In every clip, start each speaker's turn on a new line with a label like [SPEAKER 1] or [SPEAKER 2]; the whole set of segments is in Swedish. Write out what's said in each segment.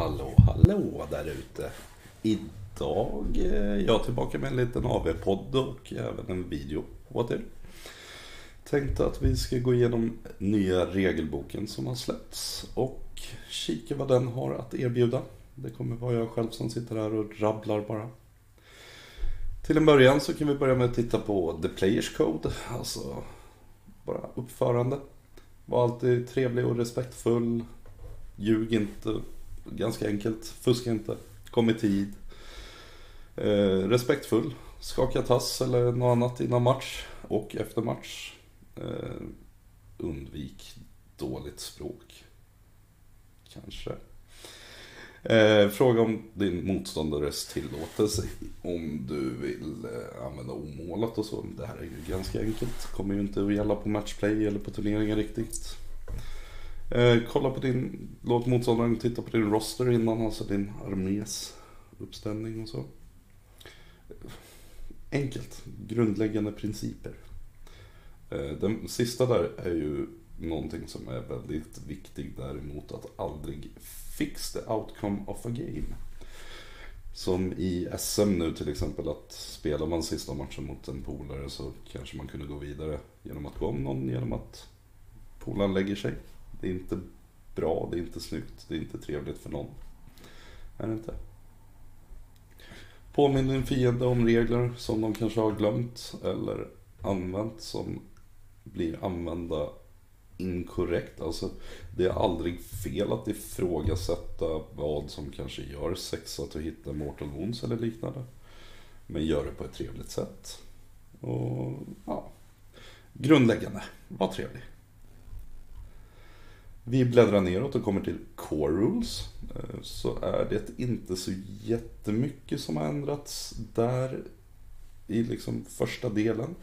[SPEAKER 1] Hallå, hallå där ute. Idag är jag tillbaka med en liten AV-podd och även en video åt er. Tänkte att vi ska gå igenom nya regelboken som har släppts och kika vad den har att erbjuda. Det kommer vara jag själv som sitter här och rabblar bara. Till en början så kan vi börja med att titta på The Players Code, alltså bara uppförande. Var alltid trevlig och respektfull. Ljug inte. Ganska enkelt. Fuska inte. Kom i tid. Eh, respektfull. Skaka tass eller något annat innan match och efter match. Eh, undvik dåligt språk. Kanske. Eh, fråga om din motståndares tillåtelse om du vill eh, använda omålat och så. Det här är ju ganska enkelt. Kommer ju inte att gälla på matchplay eller på turneringar riktigt. Eh, kolla på din, låt motståndaren titta på din roster innan, alltså din armés uppställning och så. Enkelt, grundläggande principer. Eh, den sista där är ju någonting som är väldigt viktigt däremot att aldrig fix the outcome of a game. Som i SM nu till exempel att spelar man sista matchen mot en polare så kanske man kunde gå vidare genom att gå om någon genom att polaren lägger sig. Det är inte bra, det är inte snyggt, det är inte trevligt för någon. Är det inte? Påminn din fiende om regler som de kanske har glömt eller använt som blir använda inkorrekt. Alltså, det är aldrig fel att ifrågasätta vad som kanske gör sex att hitta Mortal Wounds eller liknande. Men gör det på ett trevligt sätt. Och ja, grundläggande, var trevlig. Vi bläddrar neråt och kommer till Core Rules. Eh, så är det inte så jättemycket som har ändrats där i liksom första delen.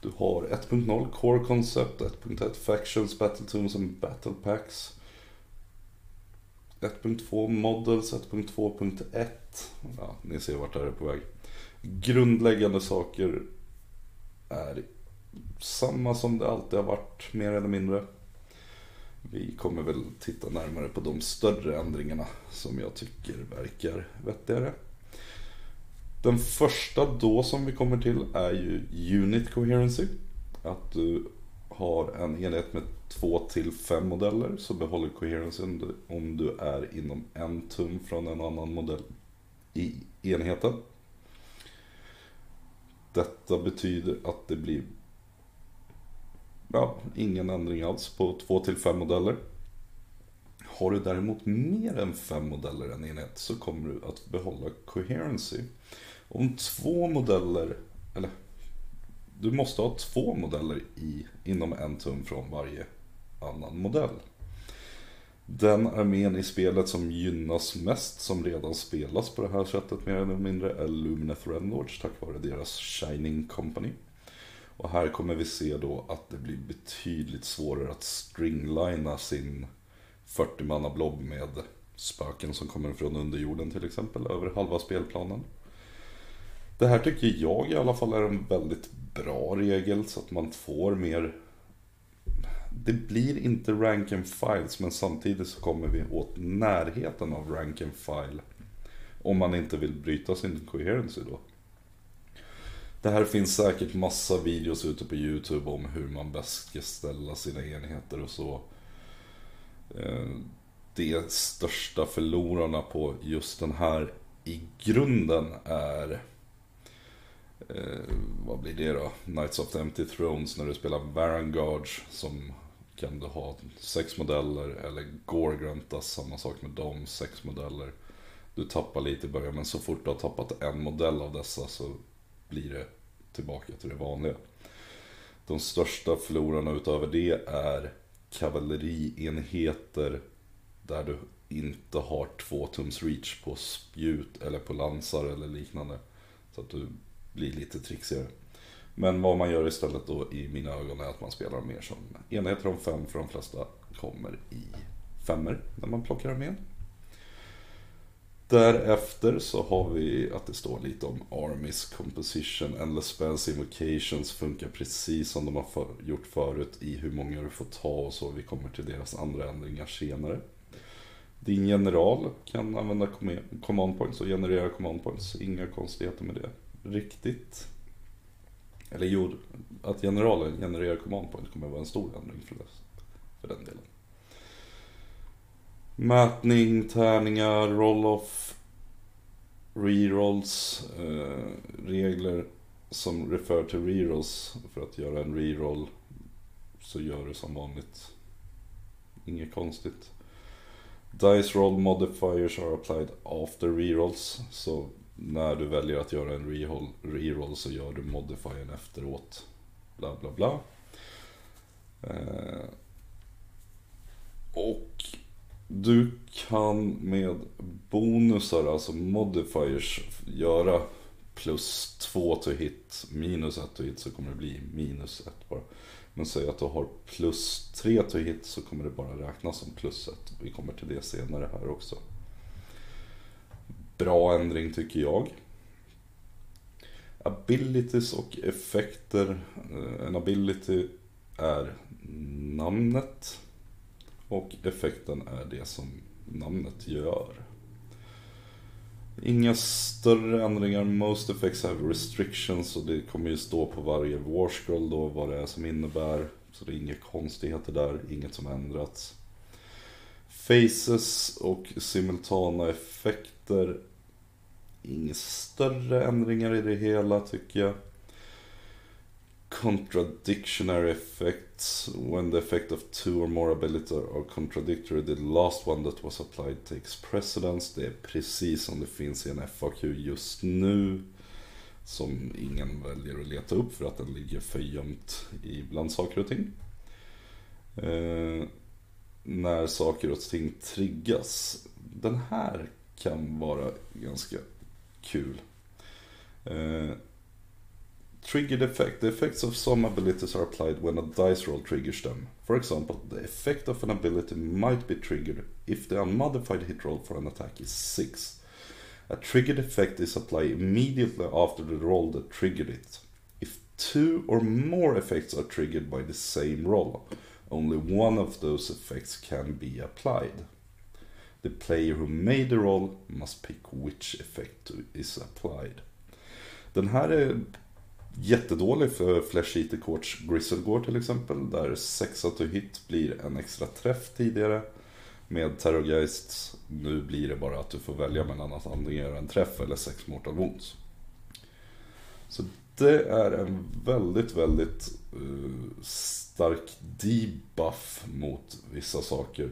[SPEAKER 1] Du har 1.0 Core Concept, 1.1 Factions, Battletoons och Battle Packs. 1.2 Models, 1.2.1. Ja, ni ser vart det här är på väg. Grundläggande saker är samma som det alltid har varit, mer eller mindre. Vi kommer väl titta närmare på de större ändringarna som jag tycker verkar vettigare. Den första då som vi kommer till är ju Unit Coherency. Att du har en enhet med två till fem modeller så behåller coherency om du är inom en tum från en annan modell i enheten. Detta betyder att det blir ja, ingen ändring alls på två till fem modeller. Har du däremot mer än 5 modeller i en enhet så kommer du att behålla coherency. Om två modeller, eller du måste ha två modeller i, inom en tum från varje annan modell. Den armén i spelet som gynnas mest, som redan spelas på det här sättet mer eller mindre, är Lumineth Renlords tack vare deras Shining Company. Och här kommer vi se då att det blir betydligt svårare att stringlina sin 40-manna blob med spöken som kommer från underjorden till exempel, över halva spelplanen. Det här tycker jag i alla fall är en väldigt bra regel så att man får mer det blir inte rank and files men samtidigt så kommer vi åt närheten av rank and file. Om man inte vill bryta sin coherency då. Det här finns säkert massa videos ute på YouTube om hur man bäst ska ställa sina enheter och så. Eh, De största förlorarna på just den här i grunden är eh, vad blir det då? Knights of the Empty Thrones när du spelar Varanguards som kan du ha sex modeller eller Gorgruntas, samma sak med dem, sex modeller. Du tappar lite i början men så fort du har tappat en modell av dessa så blir det tillbaka till det vanliga. De största förlorarna utöver det är kavallerienheter där du inte har två tums reach på spjut eller på lansar eller liknande. Så att du blir lite trixigare. Men vad man gör istället då i mina ögon är att man spelar mer som enheter om fem för de flesta kommer i femmer när man plockar armén. Därefter så har vi att det står lite om Armys Composition, Endless Spells Invocations funkar precis som de har för, gjort förut i hur många du får ta och så. Vi kommer till deras andra ändringar senare. Din general kan använda command points och generera command points. Inga konstigheter med det. Riktigt. Eller jo, att generalen genererar command points kommer vara en stor ändring för, det, för den delen. Mätning, tärningar, roll-off, rerolls, eh, regler som refer till rerolls. För att göra en reroll så gör du som vanligt. Inget konstigt. Dice roll modifiers are applied after rerolls. Så när du väljer att göra en reroll, reroll så gör du modifiern efteråt. Bla bla bla. Eh, och du kan med bonusar, alltså modifiers, göra plus 2 to hit, minus 1 to hit så kommer det bli minus 1 bara. Men säg att du har plus 3 to hit så kommer det bara räknas som plus 1. Vi kommer till det senare här också. Bra ändring tycker jag. Abilities och effekter. Eh, en ability är namnet. Och effekten är det som namnet gör. Inga större ändringar. Most effects have restrictions och det kommer ju stå på varje warscroll då vad det är som innebär. Så det är inga konstigheter där, inget som ändrats. Faces och simultana effekter. Inga större ändringar i det hela tycker jag. Contradictionary effects. When the effect of two or more abilities are contradictory, the last one that was applied takes precedence. Det är precis som det finns i en FAQ just nu. Som ingen väljer att leta upp för att den ligger för gömt bland saker och ting. Eh, när saker och ting triggas. Den här kan vara ganska kul. Eh, Triggered effect. The effects of some abilities are applied when a dice roll triggers them. For example, the effect of an ability might be triggered if the unmodified hit roll for an attack is 6. A triggered effect is applied immediately after the roll that triggered it. If two or more effects are triggered by the same roll, only one of those effects can be applied. The player who made the roll must pick which effect is applied. Den här är Jättedålig för Flash Eater Courts Grizzlegore till exempel. Där 6 to hit blir en extra träff tidigare. Med Terrorgeist, nu blir det bara att du får välja mellan att antingen göra en träff eller 6 Mortal Wounds. Så det är en väldigt, väldigt uh, stark debuff mot vissa saker.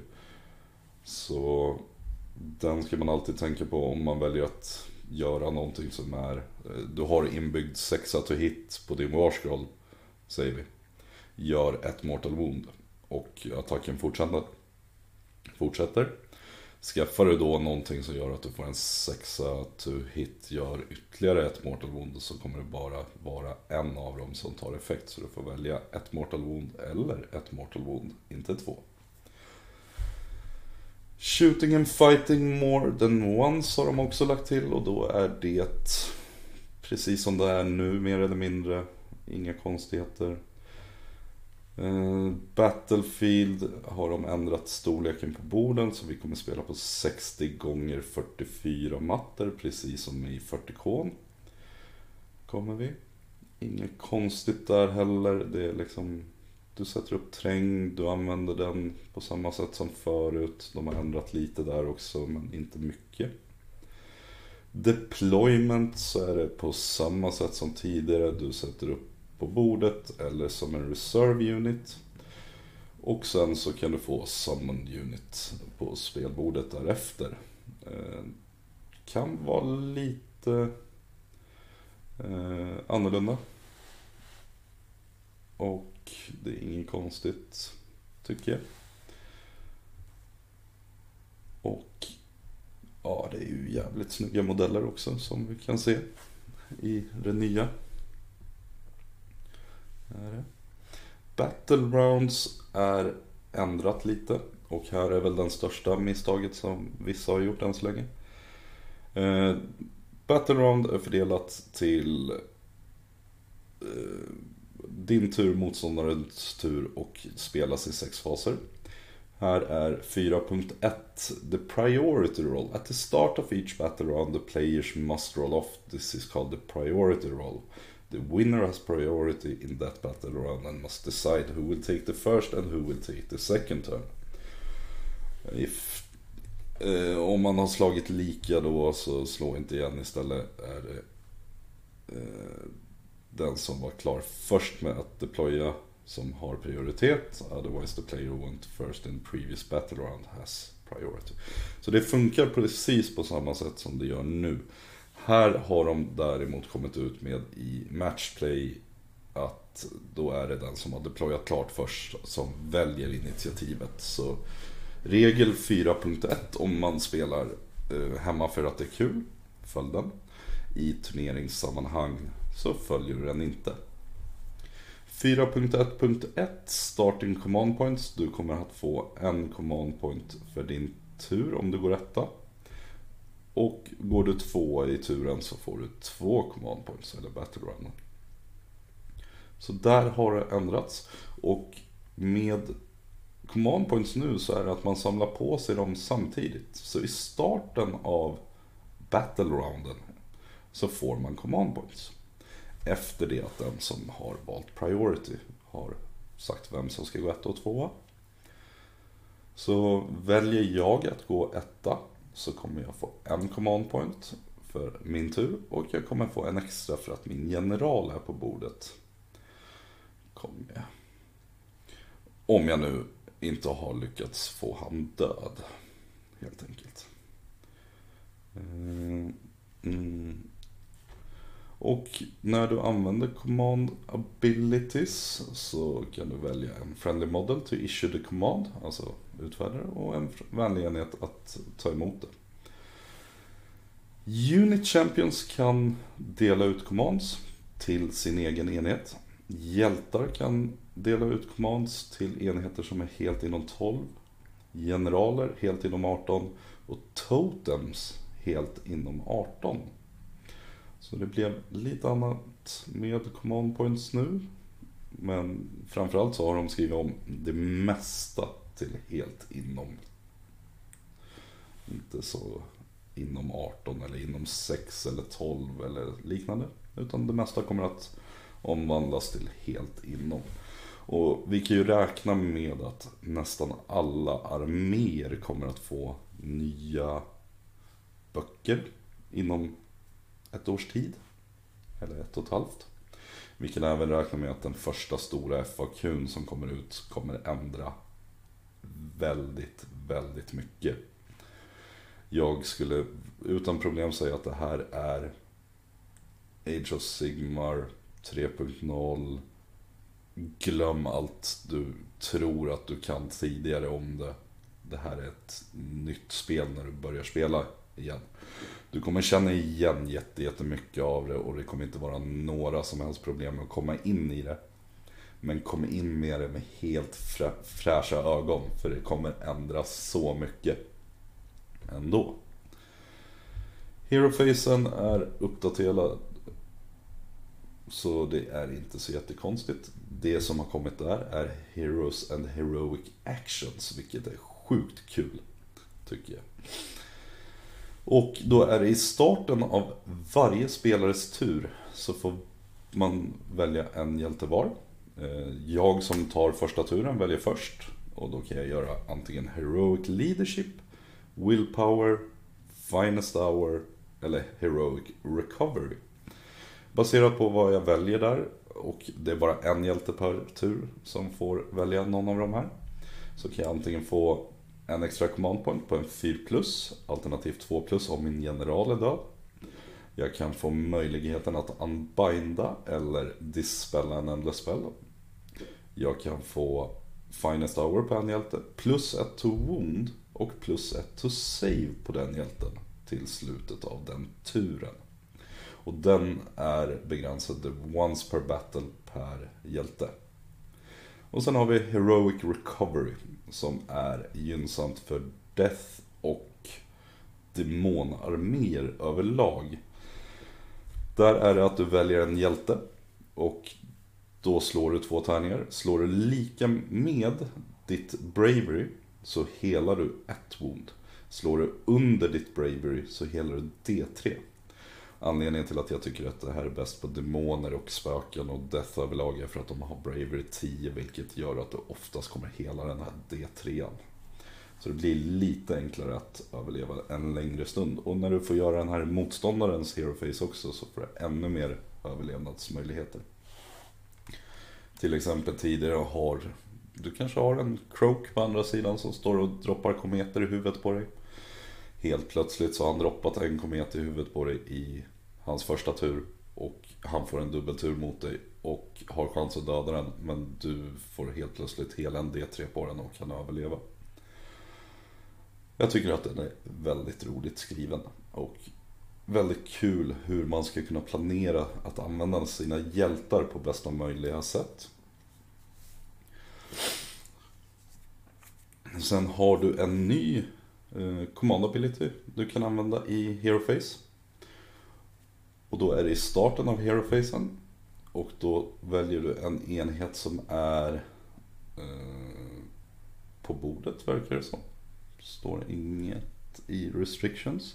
[SPEAKER 1] Så den ska man alltid tänka på om man väljer att göra någonting som är... Eh, du har inbyggd sexa to hit på din warscroll, säger vi. Gör ett mortal wound och attacken fortsätter. Fortsätter. Skaffar du då någonting som gör att du får en sexa to hit, gör ytterligare ett mortal wound så kommer det bara vara en av dem som tar effekt. Så du får välja ett mortal wound eller ett mortal wound, inte två. Shooting and fighting more than once har de också lagt till och då är det precis som det är nu mer eller mindre. Inga konstigheter. Eh, Battlefield har de ändrat storleken på borden så vi kommer spela på 60 gånger 44 mattor precis som i 40K. Kommer vi. Inget konstigt där heller. Det är liksom du sätter upp träng, du använder den på samma sätt som förut. De har ändrat lite där också, men inte mycket. Deployment så är det på samma sätt som tidigare. Du sätter upp på bordet eller som en reserve unit. Och sen så kan du få summon unit på spelbordet därefter. Eh, kan vara lite eh, annorlunda. Och det är inget konstigt, tycker jag. Och ja, det är ju jävligt snygga modeller också som vi kan se i det nya. Är Battlegrounds är ändrat lite och här är väl den största misstaget som vissa har gjort än så länge. Eh, Battleground är fördelat till eh, din tur, motståndarens tur och spelas i sex faser. Här är 4.1 The priority roll. At the start of each battle round the players must roll off. This is called the priority roll. The winner has priority in that battle round and must decide who will take the first and who will take the second turn. If, eh, om man har slagit lika då så slå inte igen istället är det eh, den som var klar först med att deploya som har prioritet. Otherwise the player went first in previous battle round has priority. Så det funkar precis på samma sätt som det gör nu. Här har de däremot kommit ut med i matchplay att då är det den som har deployat klart först som väljer initiativet. Så regel 4.1 om man spelar eh, hemma för att det är kul, följ den. I turneringssammanhang så följer du den inte. 4.1.1 Starting Command Points. Du kommer att få en Command Point för din tur om du går etta. Och går du två i turen så får du två Command Points eller Battle Så där har det ändrats. Och med Command Points nu så är det att man samlar på sig dem samtidigt. Så i starten av Battle Rounden så får man Command Points efter det att den som har valt priority har sagt vem som ska gå etta och tvåa. Så väljer jag att gå etta så kommer jag få en command point för min tur och jag kommer få en extra för att min general är på bordet. Kommer jag. Om jag nu inte har lyckats få han död, helt enkelt. Eh, mm. Och när du använder command abilities så kan du välja en friendly model to issue the command, alltså utfärdare, och en vänlig enhet att ta emot det. Unit Champions kan dela ut commands till sin egen enhet. Hjältar kan dela ut commands till enheter som är helt inom 12. Generaler helt inom 18 och totems helt inom 18. Så det blev lite annat med command points nu. Men framförallt så har de skrivit om det mesta till helt inom. Inte så inom 18 eller inom 6 eller 12 eller liknande. Utan det mesta kommer att omvandlas till helt inom. Och vi kan ju räkna med att nästan alla arméer kommer att få nya böcker inom ett års tid. Eller ett och ett halvt. Vi kan även räkna med att den första stora FAQn som kommer ut kommer ändra väldigt, väldigt mycket. Jag skulle utan problem säga att det här är Age of Sigmar 3.0 Glöm allt du tror att du kan tidigare om det. Det här är ett nytt spel när du börjar spela igen. Du kommer känna igen jättemycket av det och det kommer inte vara några som helst problem med att komma in i det. Men kom in med det med helt frä, fräscha ögon för det kommer ändras så mycket ändå. Herofacen är uppdaterad så det är inte så jättekonstigt. Det som har kommit där är Heroes and Heroic Actions, vilket är sjukt kul, tycker jag. Och då är det i starten av varje spelares tur så får man välja en hjälte var. Eh, jag som tar första turen väljer först. Och då kan jag göra antingen Heroic Leadership, Willpower, Finest Hour eller Heroic Recovery. Baserat på vad jag väljer där, och det är bara en hjälte per tur som får välja någon av de här. Så kan jag antingen få en extra command point på en 4 plus, alternativt 2 plus om min general är död. Jag kan få möjligheten att unbinda eller dispella en endless spell. Jag kan få finest hour på en hjälte, plus ett to wound och plus ett to save på den hjälten till slutet av den turen. Och den är begränsad till once per battle per hjälte. Och sen har vi Heroic Recovery som är gynnsamt för Death och demonarméer överlag. Där är det att du väljer en hjälte och då slår du två tärningar. Slår du lika med ditt Bravery, så helar du ett wound. Slår du under ditt bravery så helar du D3. Anledningen till att jag tycker att det här är bäst på demoner och spöken och death överlag är för att de har bravery 10 vilket gör att du oftast kommer hela den här D3. Så det blir lite enklare att överleva en längre stund. Och när du får göra den här motståndarens hero face också så får du ännu mer överlevnadsmöjligheter. Till exempel tidigare har du kanske har en croak på andra sidan som står och droppar kometer i huvudet på dig. Helt plötsligt så har han droppat en komet i huvudet på dig i hans första tur. Och han får en dubbeltur mot dig och har chans att döda den. Men du får helt plötsligt hela en D3 på den och kan överleva. Jag tycker att den är väldigt roligt skriven. Och väldigt kul hur man ska kunna planera att använda sina hjältar på bästa möjliga sätt. Sen har du en ny Eh, command ability du kan använda i Hero Face. Och då är det i starten av Hero Facen. Och då väljer du en enhet som är eh, på bordet verkar det som. Står inget i restrictions.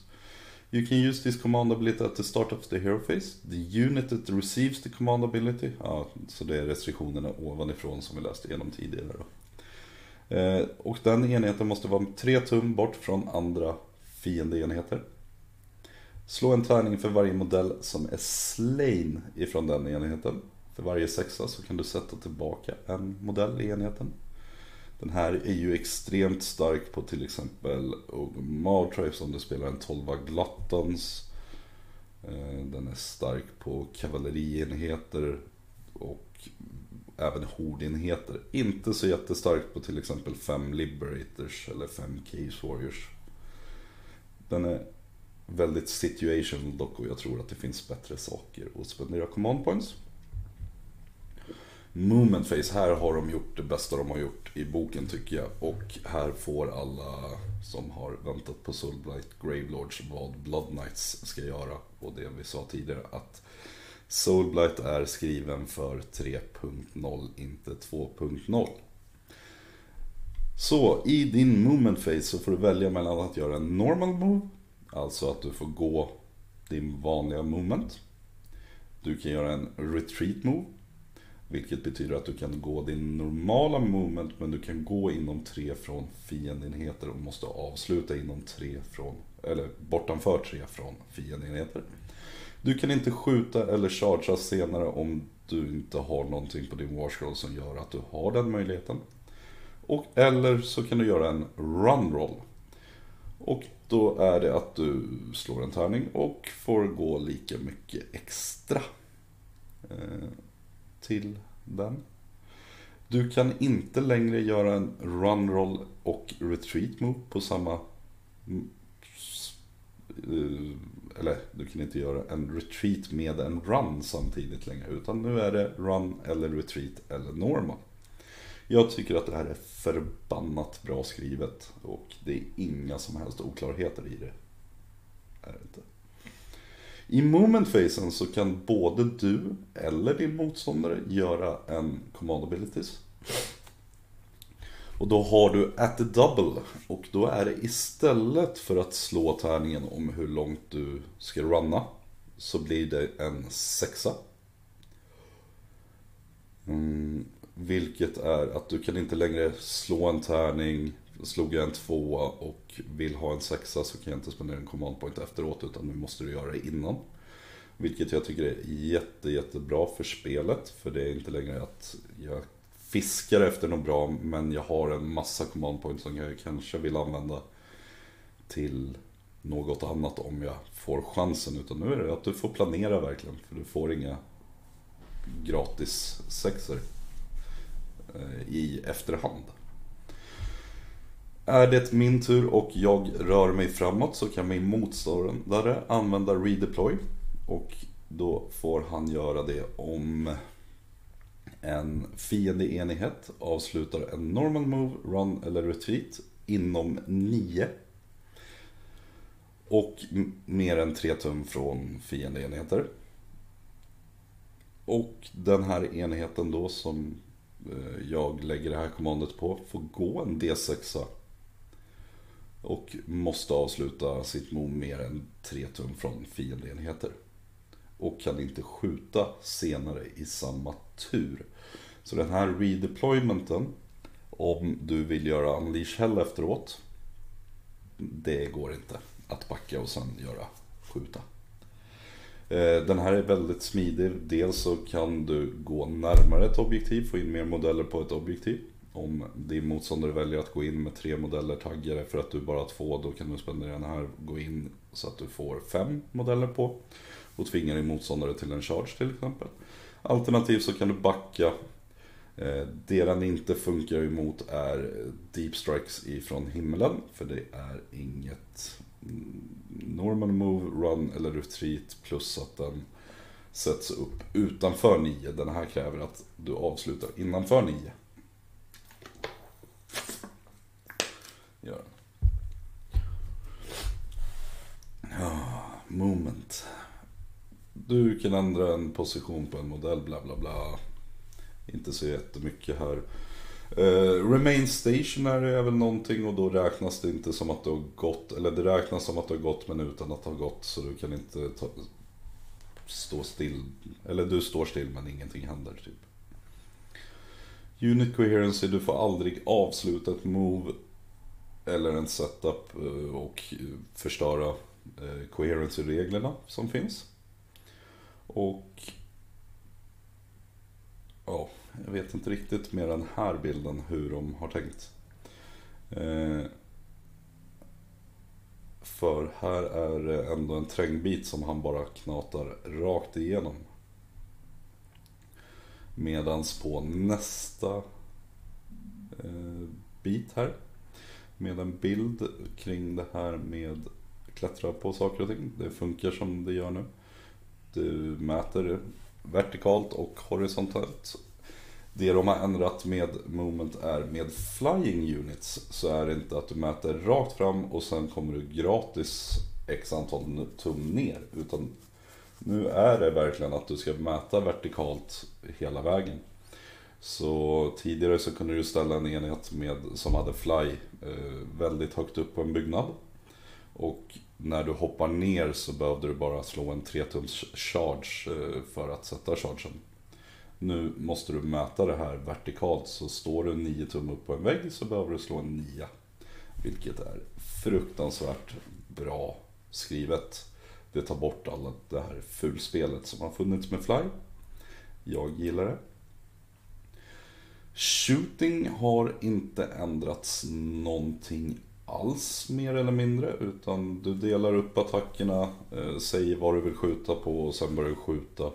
[SPEAKER 1] You can use this command ability at the start of the hero phase. The unit that receives the command ability. Ja, så det är restriktionerna ovanifrån som vi läste igenom tidigare. Då. Eh, och den enheten måste vara 3 tum bort från andra fiendeenheter. Slå en tärning för varje modell som är slain ifrån den enheten. För varje sexa så kan du sätta tillbaka en modell i enheten. Den här är ju extremt stark på till exempel Martrife om du spelar en 12 Gluttons. Eh, den är stark på kavallerienheter och även hordenheter. Inte så jättestarkt på till exempel 5 Liberators eller 5 Case Warriors. Den är väldigt situational dock och jag tror att det finns bättre saker att spendera command points. Movement Face, här har de gjort det bästa de har gjort i boken tycker jag. Och här får alla som har väntat på Soulblight Gravelords vad Blood Knights ska göra. Och det vi sa tidigare att Soulblight är skriven för 3.0, inte 2.0. Så i din movement phase så får du välja mellan att göra en normal move, alltså att du får gå din vanliga movement. Du kan göra en retreat move, vilket betyder att du kan gå din normala movement men du kan gå inom tre från fiendenheter och måste avsluta inom tre från, eller bortanför tre från fiendenheter. Du kan inte skjuta eller chargea senare om du inte har någonting på din washroll som gör att du har den möjligheten. Och, eller så kan du göra en run roll. Och då är det att du slår en tärning och får gå lika mycket extra. Eh, till den. Du kan inte längre göra en run roll och retreat move på samma... Mm, eh, eller du kan inte göra en retreat med en run samtidigt längre. Utan nu är det run eller retreat eller normal. Jag tycker att det här är förbannat bra skrivet. Och det är inga som helst oklarheter i det. Är det inte. I moment så kan både du eller din motståndare göra en command abilities. Och då har du at the double. Och då är det istället för att slå tärningen om hur långt du ska runna. Så blir det en sexa. Mm, vilket är att du kan inte längre slå en tärning. Slog jag en tvåa och vill ha en sexa så kan jag inte spendera en command point efteråt. Utan nu måste du göra det innan. Vilket jag tycker är jätte, jättebra för spelet. För det är inte längre att jag fiskar efter något bra men jag har en massa command points som jag kanske vill använda till något annat om jag får chansen. Utan nu är det att du får planera verkligen för du får inga gratis sexer eh, i efterhand. Är det min tur och jag rör mig framåt så kan min motståndare använda redeploy. Och då får han göra det om en fiendeenighet avslutar en normal move, run eller retreat inom 9. Och mer än 3 tum från fiendeenheter. Och den här enheten då som eh, jag lägger det här kommandot på får gå en D6 Och måste avsluta sitt move mer än 3 tum från fiendeenheter. Och kan inte skjuta senare i samma tur. Så den här redeploymenten, om du vill göra Unleash Hell efteråt, det går inte att backa och sen göra skjuta. Eh, den här är väldigt smidig. Dels så kan du gå närmare ett objektiv, få in mer modeller på ett objektiv. Om din motståndare väljer att gå in med tre modeller taggade för att du bara har två, då kan du spendera den här, gå in så att du får fem modeller på. Och tvinga din motståndare till en charge till exempel. Alternativt så kan du backa. Eh, det den inte funkar emot är deep strikes ifrån himlen. För det är inget normal move, run eller retreat plus att den sätts upp utanför 9. Den här kräver att du avslutar innanför 9. Ja. ja, moment. Du kan ändra en position på en modell, bla bla bla. Inte så jättemycket här. Uh, remain stationary är väl någonting och då räknas det inte som att du har gått, eller det räknas som att du har gått men utan att ha gått så du kan inte ta, stå still, eller du står still men ingenting händer typ. Unit coherency, du får aldrig avsluta ett move eller en setup eh, och förstöra eh, coherency-reglerna som finns. Och ja, jag vet inte riktigt med den här bilden hur de har tänkt. Eh, för här är det ändå en trängbit som han bara knatar rakt igenom. Medans på nästa eh, bit här. Med en bild kring det här med klättra på saker och ting. Det funkar som det gör nu. Du mäter vertikalt och horisontellt det de har ändrat med Moment är med Flying Units så är det inte att du mäter rakt fram och sen kommer du gratis x antal tum ner. Utan nu är det verkligen att du ska mäta vertikalt hela vägen. Så tidigare så kunde du ställa en enhet med, som hade fly eh, väldigt högt upp på en byggnad. Och när du hoppar ner så behövde du bara slå en 3 tums charge eh, för att sätta chargen. Nu måste du mäta det här vertikalt så står du 9 tum upp på en vägg så behöver du slå en 9. Vilket är fruktansvärt bra skrivet. Det tar bort alla det här fulspelet som har funnits med Fly. Jag gillar det. Shooting har inte ändrats någonting alls mer eller mindre. Utan du delar upp attackerna, eh, säger vad du vill skjuta på och sen börjar du skjuta.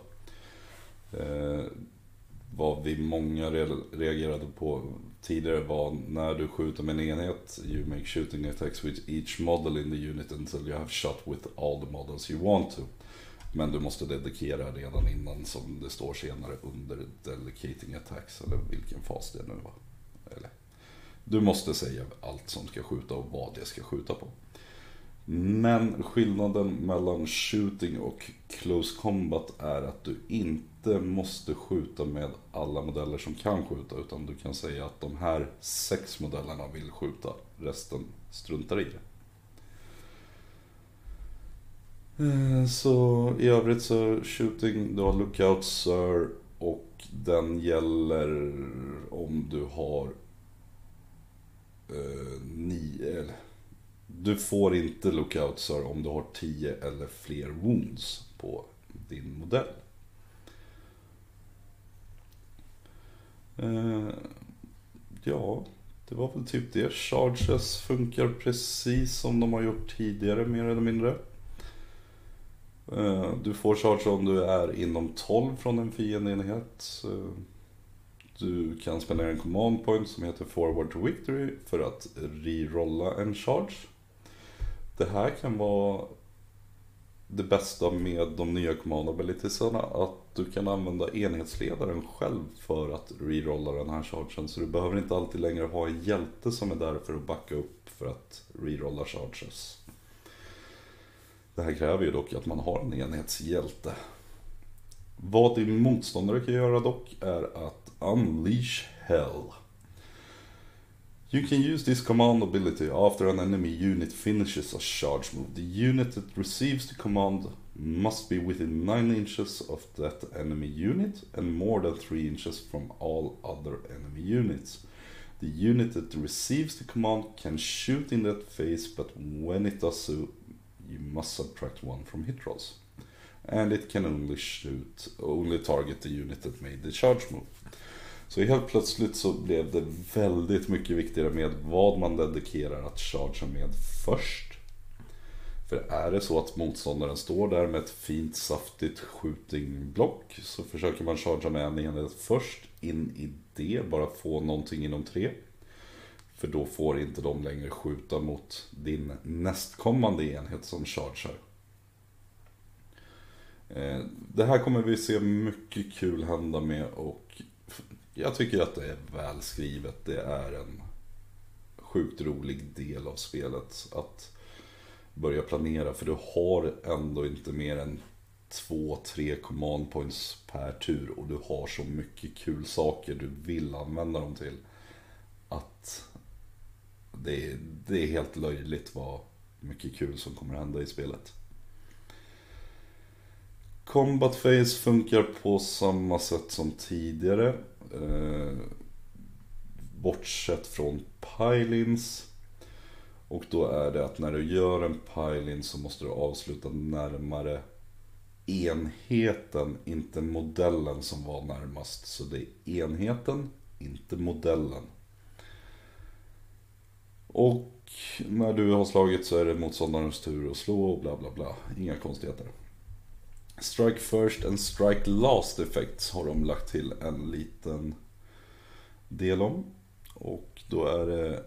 [SPEAKER 1] Eh, vad vi många reagerade på tidigare var när du skjuter med en enhet You make shooting attacks with each model in the unit until you have shot with all the models you want to. Men du måste dedikera redan innan som det står senare under delegating attacks eller vilken fas det nu var. Eller, du måste säga allt som ska skjuta och vad det ska skjuta på. Men skillnaden mellan shooting och close combat är att du inte måste skjuta med alla modeller som kan skjuta. Utan du kan säga att de här sex modellerna vill skjuta. Resten struntar i det. Så i övrigt så shooting, du har lookout sir och den gäller om du har eh, nio, eller du får inte lookouts om du har 10 eller fler wounds på din modell. Eh, ja, det var väl typ det. Charges funkar precis som de har gjort tidigare mer eller mindre. Eh, du får charge om du är inom 12 från en fiendeenhet. Du kan spendera en command point som heter forward to victory för att rerolla en charge. Det här kan vara det bästa med de nya command abilitiesarna. Att du kan använda enhetsledaren själv för att rerolla den här chargen. Så du behöver inte alltid längre ha en hjälte som är där för att backa upp för att rerolla charges. Det här kräver ju dock att man har en enhetshjälte. Vad din motståndare kan göra dock är att unleash hell. You can use this command ability after an enemy unit finishes a charge move. The unit that receives the command must be within 9 inches of that enemy unit and more than 3 inches from all other enemy units. The unit that receives the command can shoot in that phase, but when it does so, you must subtract 1 from hit rolls. And it can only shoot, only target the unit that made the charge move. Så helt plötsligt så blev det väldigt mycket viktigare med vad man dedikerar att chargea med först. För är det så att motståndaren står där med ett fint saftigt skjutingblock så försöker man chargea med en enhet först in i det, bara få någonting inom tre. För då får inte de längre skjuta mot din nästkommande enhet som chargear. Eh, det här kommer vi se mycket kul hända med och jag tycker att det är välskrivet. Det är en sjukt rolig del av spelet att börja planera. För du har ändå inte mer än två, tre command points per tur. Och du har så mycket kul saker du vill använda dem till. Att det är, det är helt löjligt vad mycket kul som kommer hända i spelet. Combat Phase funkar på samma sätt som tidigare. Eh, bortsett från pilins. Och då är det att när du gör en pilin så måste du avsluta närmare enheten, inte modellen som var närmast. Så det är enheten, inte modellen. Och när du har slagit så är det motståndarens tur att slå och bla bla bla. Inga konstigheter. Strike first and strike last effects har de lagt till en liten del om. Och då är det...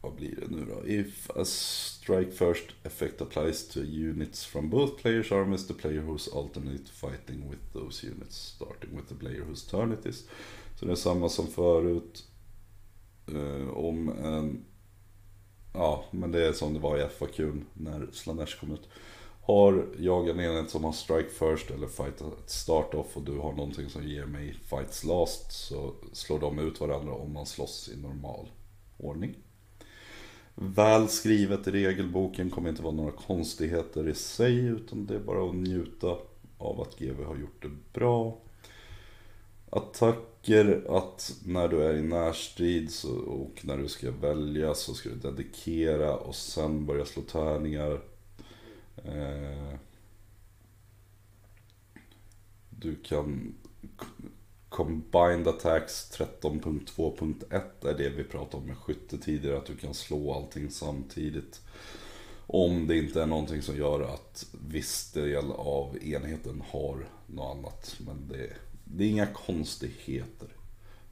[SPEAKER 1] Vad blir det nu då? If a strike first effect applies to units from both players armies, the player who's alternate fighting with those units, starting with the player whose turn it is. Så det är samma som förut. Uh, om en Ja, men det är som det var i FAQ när Slanesh kom ut. Har jag en enhet som har strike first eller fight start off och du har någonting som ger mig fights last så slår de ut varandra om man slåss i normal ordning. Väl skrivet i regelboken kommer inte vara några konstigheter i sig utan det är bara att njuta av att GW har gjort det bra. Attacker att när du är i närstrid så, och när du ska välja så ska du dedikera och sen börja slå tärningar. Eh, du kan Combined Attacks 13.2.1 är det vi pratade om med skytte tidigare. Att du kan slå allting samtidigt. Om det inte är någonting som gör att viss del av enheten har något annat. Men det det är inga konstigheter.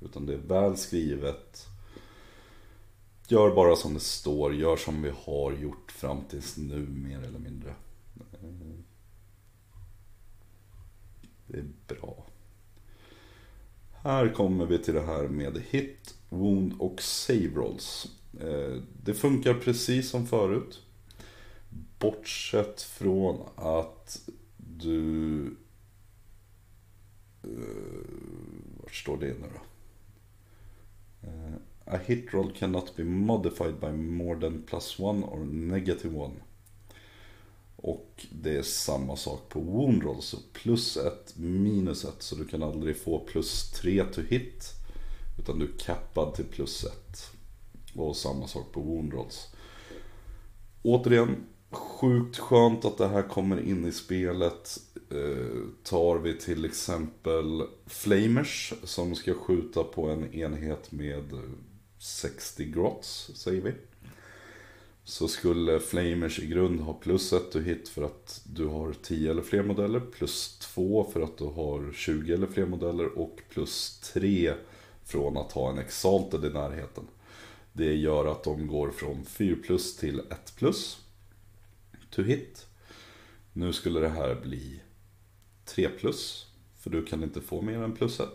[SPEAKER 1] Utan det är väl skrivet. Gör bara som det står, gör som vi har gjort fram tills nu mer eller mindre. Eh, det är bra. Här kommer vi till det här med hit, wound och save rolls. Eh, det funkar precis som förut. Bortsett från att du Eh, vart står det nu då? Uh, a hit roll cannot be modified by more than plus one or negative one. Och det är samma sak på wound roll. Så plus ett, minus ett. Så du kan aldrig få plus tre to hit. Utan du är cappad till plus ett. Och samma sak på wound rolls. Återigen, sjukt skönt att det här kommer in i spelet. Eh, tar vi till exempel Flamers som ska skjuta på en enhet med 60 grots, säger vi. Så skulle Flamers i grund ha plus 1 to hit för att du har 10 eller fler modeller. Plus 2 för att du har 20 eller fler modeller. Och plus 3 från att ha en Exalted i närheten. Det gör att de går från 4 plus till 1 plus to hit. Nu skulle det här bli 3 plus. För du kan inte få mer än plus 1.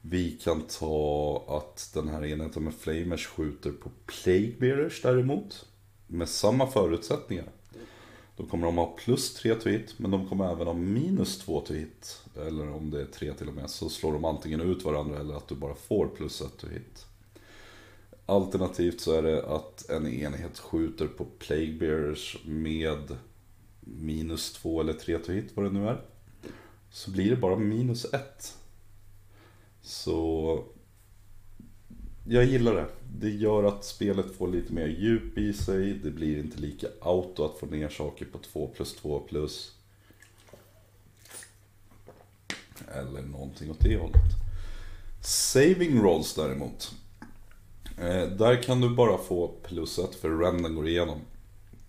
[SPEAKER 1] Vi kan ta att den här enheten med Flamers skjuter på Plague Bearers däremot. Med samma förutsättningar. Då kommer de ha plus 3 to hit, men de kommer även ha minus 2 to hit. Eller om det är 3 till och med, så slår de antingen ut varandra eller att du bara får plus 1 to hit. Alternativt så är det att en enhet skjuter på Plague Bearers med minus 2 eller 3 to hit, vad det nu är. Så blir det bara minus 1. Så jag gillar det. Det gör att spelet får lite mer djup i sig. Det blir inte lika auto att få ner saker på 2 plus 2 plus. Eller någonting åt det hållet. Saving rolls däremot. Eh, där kan du bara få plus 1 för renden går igenom.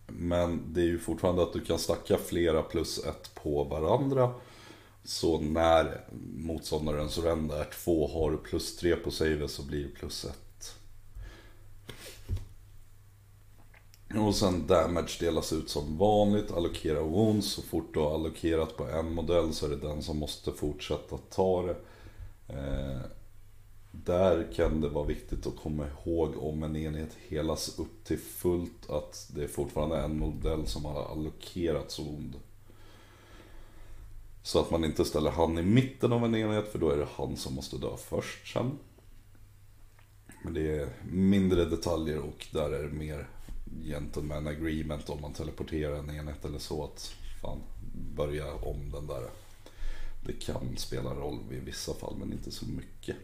[SPEAKER 1] Men det är ju fortfarande att du kan stacka flera plus 1 på varandra. Så när motståndarens rend är två har du plus 3 på save så blir det plus 1. Och sen damage delas ut som vanligt, allokera wounds. Så fort du har allokerat på en modell så är det den som måste fortsätta ta det. Eh, där kan det vara viktigt att komma ihåg om en enhet helas upp till fullt att det är fortfarande en modell som har allokerats wound. Så att man inte ställer han i mitten av en enhet för då är det han som måste dö först sen. Men det är mindre detaljer och där är det mer gentleman agreement om man teleporterar en enhet eller så. Att fan, börja om den där. Det kan spela roll i vissa fall men inte så mycket.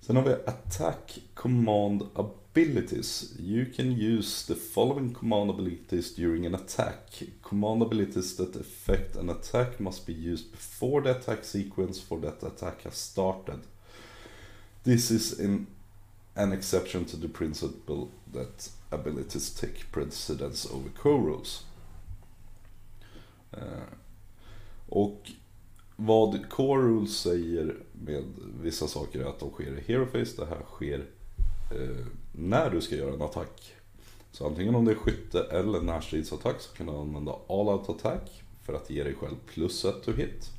[SPEAKER 1] Sen har vi Attack Command Abilities. You can use the following command abilities during an attack. Command abilities that affect an attack must be used before the attack sequence for that attack has started. This is in an exception to the principle that abilities take precedence over co-rules. Eh, och vad core rules säger med vissa saker är att de sker i hero face. Det här sker eh, när du ska göra en attack. Så antingen om det är skytte eller närstridsattack så kan du använda all out attack för att ge dig själv plus ett to hit.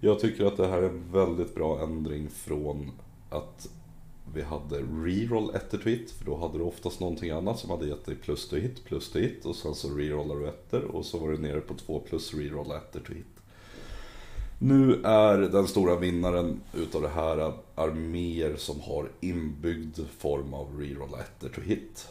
[SPEAKER 1] Jag tycker att det här är en väldigt bra ändring från att vi hade reroll ettor to hit, för då hade du oftast någonting annat som hade gett dig plus to hit, plus to hit och sen så rerollar du ettor och så var du nere på två plus reroll ettor to hit. Nu är den stora vinnaren utav det här arméer som har inbyggd form av reroll ettor to hit.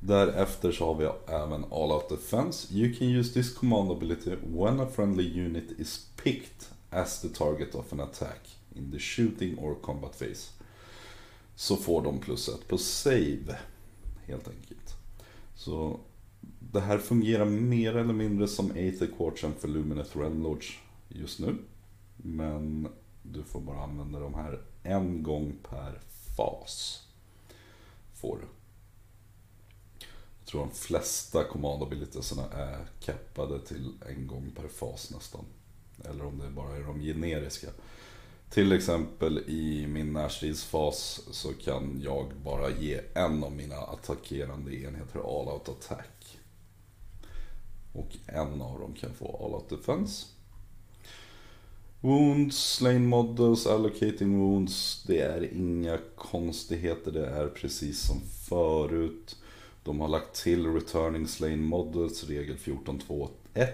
[SPEAKER 1] Därefter så har vi även All Out Defense. You can use this command ability when a friendly unit is picked as the target of an attack in the shooting or combat phase. Så får de plus ett på save, helt enkelt. Så det här fungerar mer eller mindre som Aether Quartsen för Lumineth Realmlords just nu. Men du får bara använda de här en gång per fas. Får du. Jag tror de flesta command abilitiesarna är kappade till en gång per fas nästan. Eller om det bara är de generiska. Till exempel i min närstridsfas så kan jag bara ge en av mina attackerande enheter all out attack. Och en av dem kan få all out defense. Wounds, slain models, allocating wounds. Det är inga konstigheter. Det är precis som förut. De har lagt till returning slain models, regel 14.2.1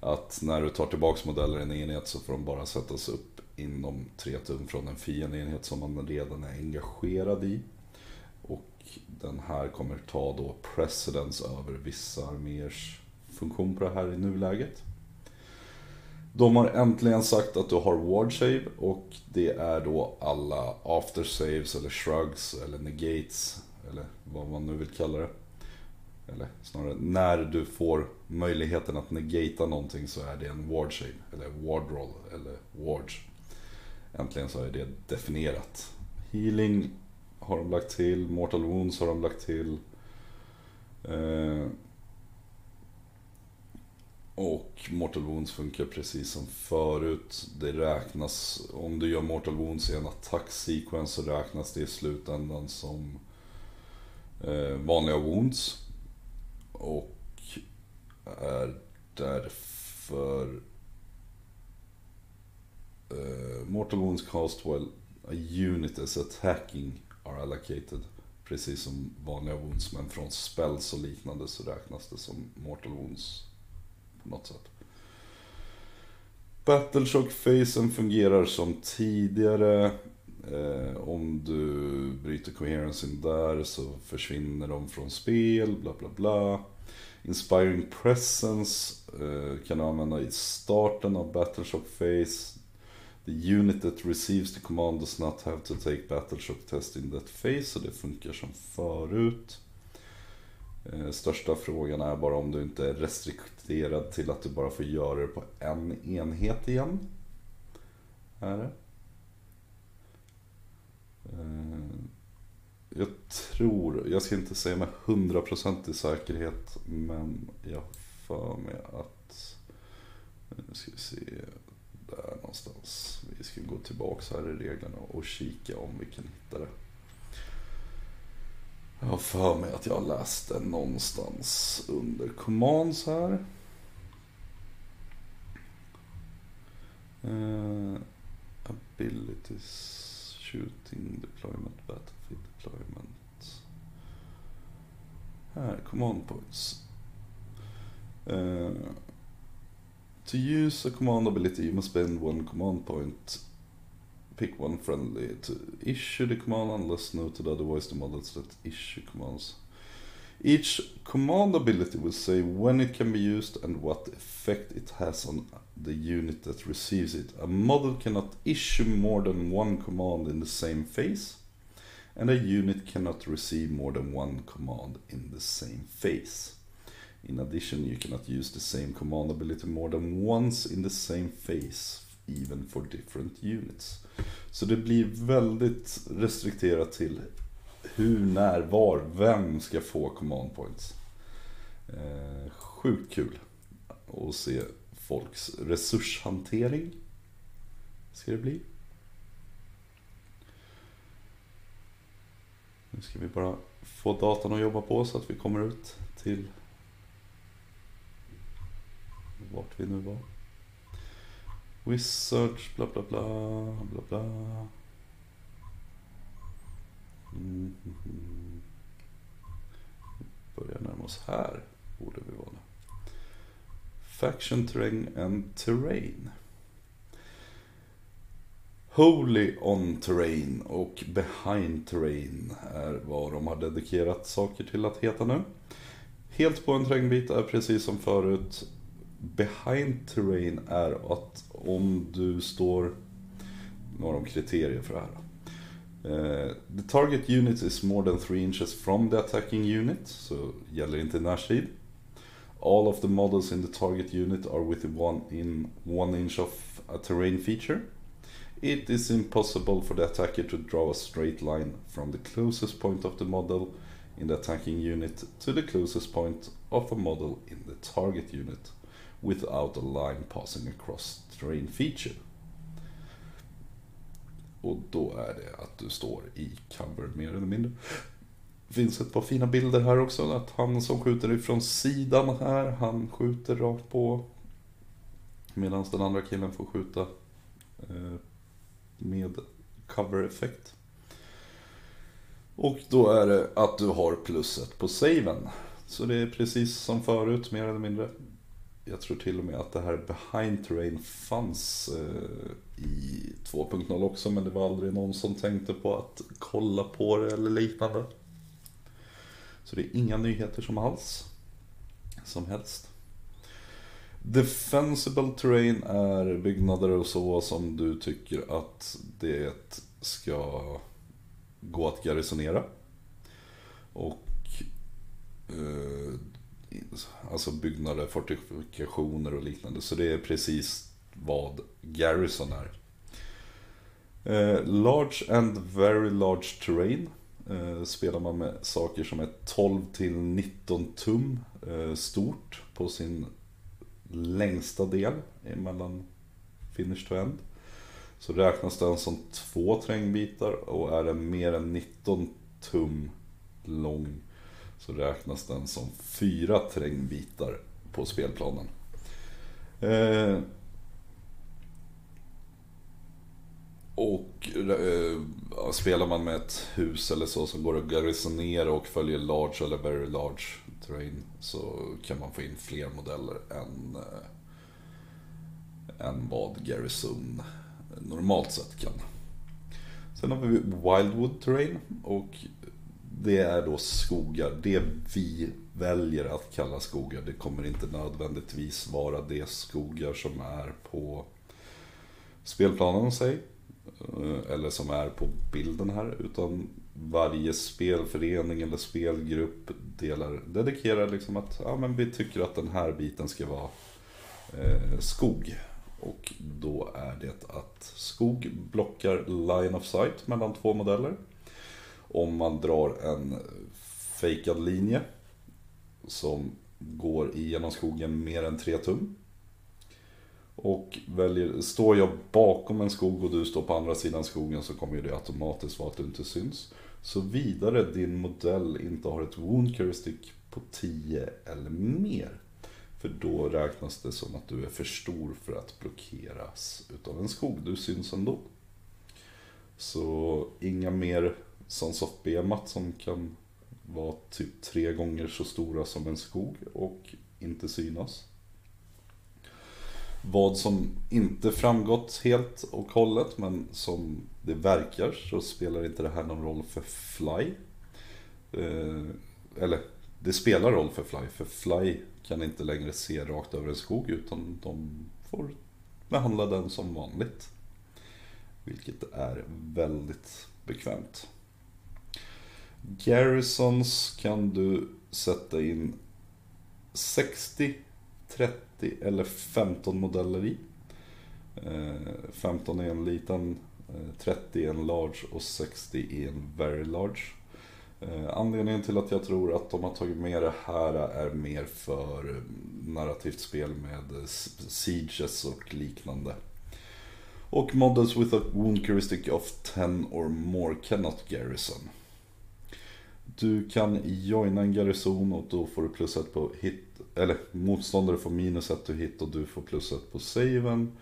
[SPEAKER 1] att när du tar tillbaka modeller i en enhet så får de bara sättas upp inom 3 tum från en fiendeenhet som man redan är engagerad i. Och den här kommer ta då precedence över vissa arméers funktion på det här i nuläget. De har äntligen sagt att du har ward save och det är då alla after saves eller shrugs eller negates eller vad man nu vill kalla det. Eller snarare, när du får möjligheten att negata någonting så är det en ward save, eller ward roll, eller wards. Äntligen så är det definierat. Healing har de lagt till, mortal wounds har de lagt till. Eh, och Mortal Wounds funkar precis som förut. Det räknas, om du gör Mortal Wounds i en attack sequence så räknas det i slutändan som eh, vanliga wounds och är därför eh, Mortal Wounds cast while a unit is attacking are allocated precis som vanliga wounds. Men från spells och liknande så räknas det som mortal wounds på något sätt. Battleshock-facen fungerar som tidigare. Eh, om du bryter coherencyn där så försvinner de från spel, bla bla bla. Inspiring Presence eh, kan du använda i starten av Battleshock Phase. The unit that receives the command does not have to take Battleshock test in that phase, så det funkar som förut. Eh, största frågan är bara om du inte är justerad till att du bara får göra det på en enhet igen. Är det? Eh, jag tror, jag ska inte säga med hundraprocentig säkerhet, men jag för mig att, eh, nu ska vi se, där någonstans. Vi ska gå tillbaka här i reglerna och kika om vi kan hitta det. Jag har för mig att jag har läst det någonstans under commands här. Uh, abilities, shooting, deployment, battlefield deployment. Här, command points. Uh, to use a command ability you must spend one command point pick one friendly to issue the command unless noted otherwise the models that issue commands. Each command ability will say when it can be used and what effect it has on the unit that receives it. A model cannot issue more than one command in the same phase, and a unit cannot receive more than one command in the same phase. In addition, you cannot use the same command ability more than once in the same phase, even for different units. Så det blir väldigt restrikterat till hur, när, var, vem ska få command points. Eh, sjukt kul att se folks resurshantering. Ska det bli. Nu ska vi bara få datan att jobba på så att vi kommer ut till vart vi nu var. Wizards, bla bla bla, bla bla. Mm -hmm. Börjar närma oss här, borde vi vara. Faction terrain and terrain. Holy on terrain och behind terrain är vad de har dedikerat saker till att heta nu. Helt på en terrängbit är precis som förut behind terrain är att om du står, Nu har de kriterier för det här. Uh, the target unit is more than 3 inches from the attacking unit, så gäller inte närstrid. All of the models in the target unit are within one, in one inch of a terrain feature. It is impossible for the attacker to draw a straight line from the closest point of the model in the attacking unit to the closest point of a model in the target unit without a line passing across terrain feature. Och då är det att du står i cover mer eller mindre. Det finns ett par fina bilder här också. Att han som skjuter ifrån sidan här, han skjuter rakt på. Medan den andra killen får skjuta eh, med cover-effekt. Och då är det att du har plusset på saven. Så det är precis som förut, mer eller mindre jag tror till och med att det här behind terrain fanns eh, i 2.0 också men det var aldrig någon som tänkte på att kolla på det eller liknande. Så det är inga nyheter som alls. Som helst. Defensible terrain är byggnader och så som du tycker att det ska gå att garrisonera. Och eh, alltså byggnader, fortifikationer och liknande. Så det är precis vad Garrison är. Eh, large and very large terrain. Eh, spelar man med saker som är 12 till 19 tum eh, stort på sin längsta del mellan finish to end. Så räknas den som två trängbitar och är den mer än 19 tum lång så räknas den som fyra trängbitar på spelplanen. Eh, och eh, spelar man med ett hus eller så som går att garrisonera och följer large eller very large terrain så kan man få in fler modeller än, eh, än vad Garrison normalt sett kan. Sen har vi Wildwood Terrain och det är då skogar. Det vi väljer att kalla skogar. Det kommer inte nödvändigtvis vara de skogar som är på spelplanen, säg. Eh, eller som är på bilden här. Utan varje spelförening eller spelgrupp delar, dedikerar liksom att ja, men vi tycker att den här biten ska vara eh, skog. Och då är det att skog blockar line of sight mellan två modeller. Om man drar en fejkad linje som går igenom skogen mer än 3 tum. Och väljer, står jag bakom en skog och du står på andra sidan skogen så kommer det automatiskt vara att du inte syns. Så vidare din modell inte har ett wound characteristic på 10 eller mer. För då räknas det som att du är för stor för att blockeras utav en skog. Du syns ändå. Så inga mer Sons of Bemat som kan vara typ tre gånger så stora som en skog och inte synas. Vad som inte framgått helt och hållet men som det verkar så spelar inte det här någon roll för Fly. Eh, eller det spelar roll för Fly, för Fly kan inte längre se rakt över en skog utan de får behandla den som vanligt. Vilket är väldigt bekvämt. Garrisons kan du sätta in 60, 30 eller 15 modeller i. Eh, 15 är en liten, eh, 30 är en large och 60 är en very large. Eh, anledningen till att jag tror att de har tagit med det här är mer för narrativt spel med sieges och liknande. Och models with a wound heuristic of 10 or more cannot garrison. Du kan joina en garrison och då får du plus ett på hit. Eller motståndare får minus ett to hit och du får plus ett på saven.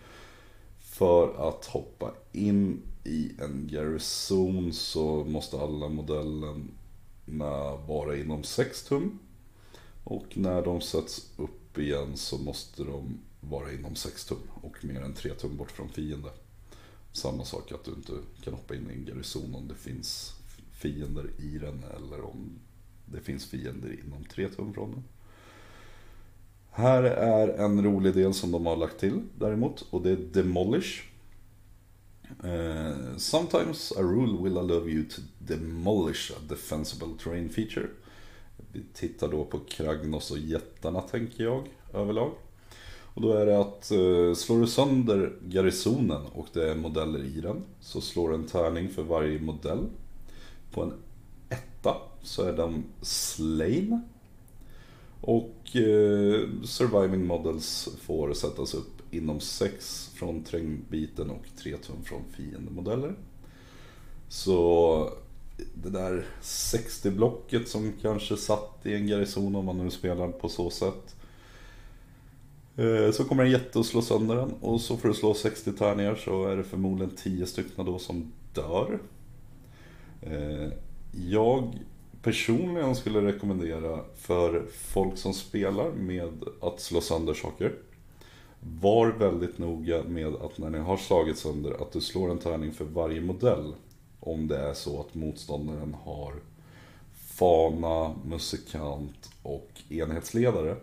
[SPEAKER 1] För att hoppa in i en garrison så måste alla modellerna vara inom 6 tum. Och när de sätts upp igen så måste de vara inom 6 tum och mer än 3 tum bort från fiende. Samma sak att du inte kan hoppa in i en garrison om det finns fiender i den eller om det finns fiender inom 3 tum från den. Här är en rolig del som de har lagt till däremot och det är Demolish. Uh, sometimes a rule will allow you to demolish a defensible terrain feature. Vi tittar då på Kragnos och jättarna tänker jag överlag. Och då är det att uh, slår du sönder garrisonen och det är modeller i den så slår en tärning för varje modell på en etta så är de slain. Och eh, surviving models får sättas upp inom 6 från trängbiten och 3 tum från fiendemodeller. Så det där 60-blocket som kanske satt i en garrison om man nu spelar på så sätt. Eh, så kommer en jätte och slå sönder den och så får du slå 60 tärningar så är det förmodligen 10 stycken då som dör. Eh, jag personligen skulle rekommendera för folk som spelar med att slå sönder saker. Var väldigt noga med att när ni har slagit sönder att du slår en tärning för varje modell. Om det är så att motståndaren har fana, musikant och enhetsledare.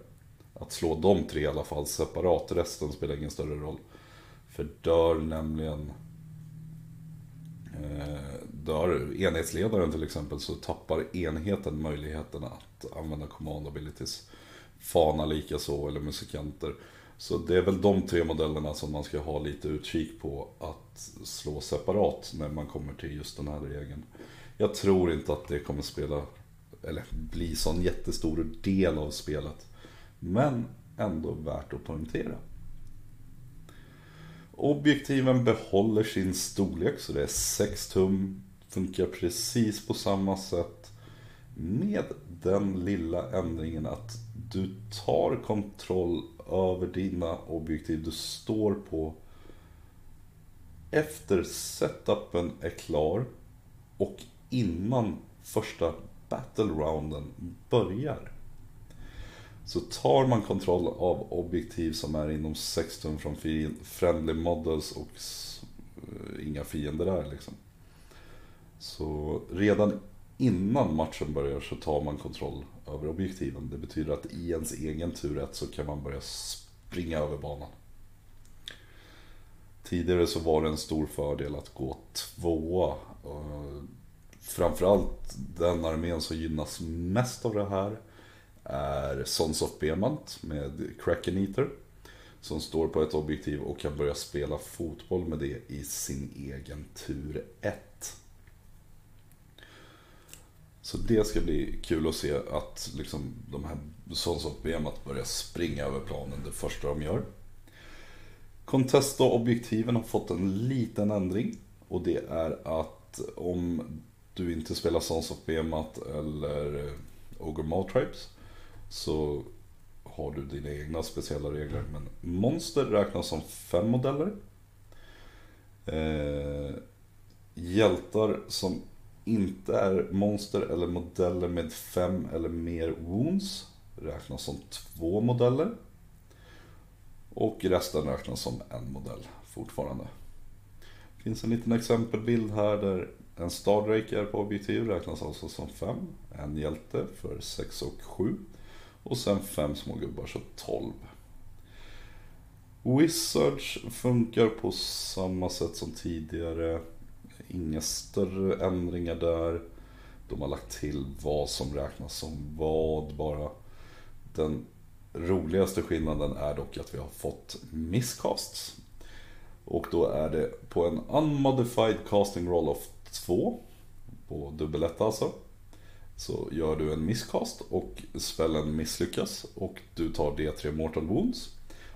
[SPEAKER 1] Att slå de tre i alla fall separat, resten spelar ingen större roll. För dör nämligen Eh, dör enhetsledaren till exempel så tappar enheten möjligheten att använda command abilities. Fana lika så eller musikanter. Så det är väl de tre modellerna som man ska ha lite utkik på att slå separat när man kommer till just den här regeln. Jag tror inte att det kommer spela, eller bli sån jättestor del av spelet. Men ändå värt att poängtera. Objektiven behåller sin storlek så det är 6 tum. Funkar precis på samma sätt. Med den lilla ändringen att du tar kontroll över dina objektiv du står på efter setupen är klar och innan första battle rounden börjar så tar man kontroll av objektiv som är inom 16 från friendly models och eh, inga fiender där liksom. Så redan innan matchen börjar så tar man kontroll över objektiven. Det betyder att i ens egen tur så kan man börja springa över banan. Tidigare så var det en stor fördel att gå tvåa. Eh, framförallt den armén som gynnas mest av det här är Sons of Bemant med Kraken Eater. Som står på ett objektiv och kan börja spela fotboll med det i sin egen tur 1. Så det ska bli kul att se att liksom de här Sons of Bemant börjar springa över planen det första de gör. Contesto-objektiven har fått en liten ändring. Och det är att om du inte spelar Sons of Behemoth eller Ogre Maltribes så har du dina egna speciella regler. Men monster räknas som fem modeller. Eh, hjältar som inte är monster eller modeller med fem eller mer wounds räknas som två modeller. Och resten räknas som en modell fortfarande. Det finns en liten exempelbild här där en Stardrake är på objektiv räknas alltså som 5. En hjälte för 6 och 7. Och sen fem små gubbar så 12. Wizards funkar på samma sätt som tidigare. Inga större ändringar där. De har lagt till vad som räknas som vad bara. Den roligaste skillnaden är dock att vi har fått miscasts. Och då är det på en unmodified casting roll of 2. På dubbel alltså. Så gör du en miscast och spellen misslyckas och du tar D3 Mortal Wounds.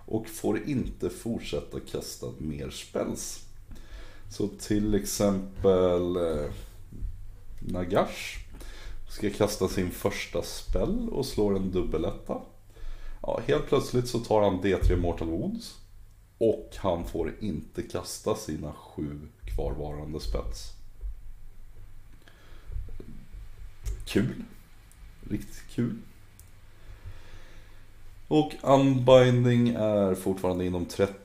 [SPEAKER 1] Och får inte fortsätta kasta mer spells. Så till exempel eh, Nagash ska kasta sin första spell och slår en dubbeletta. Ja, helt plötsligt så tar han D3 Mortal Wounds. Och han får inte kasta sina sju kvarvarande spells. Kul. Riktigt kul. Och unbinding är fortfarande inom 30.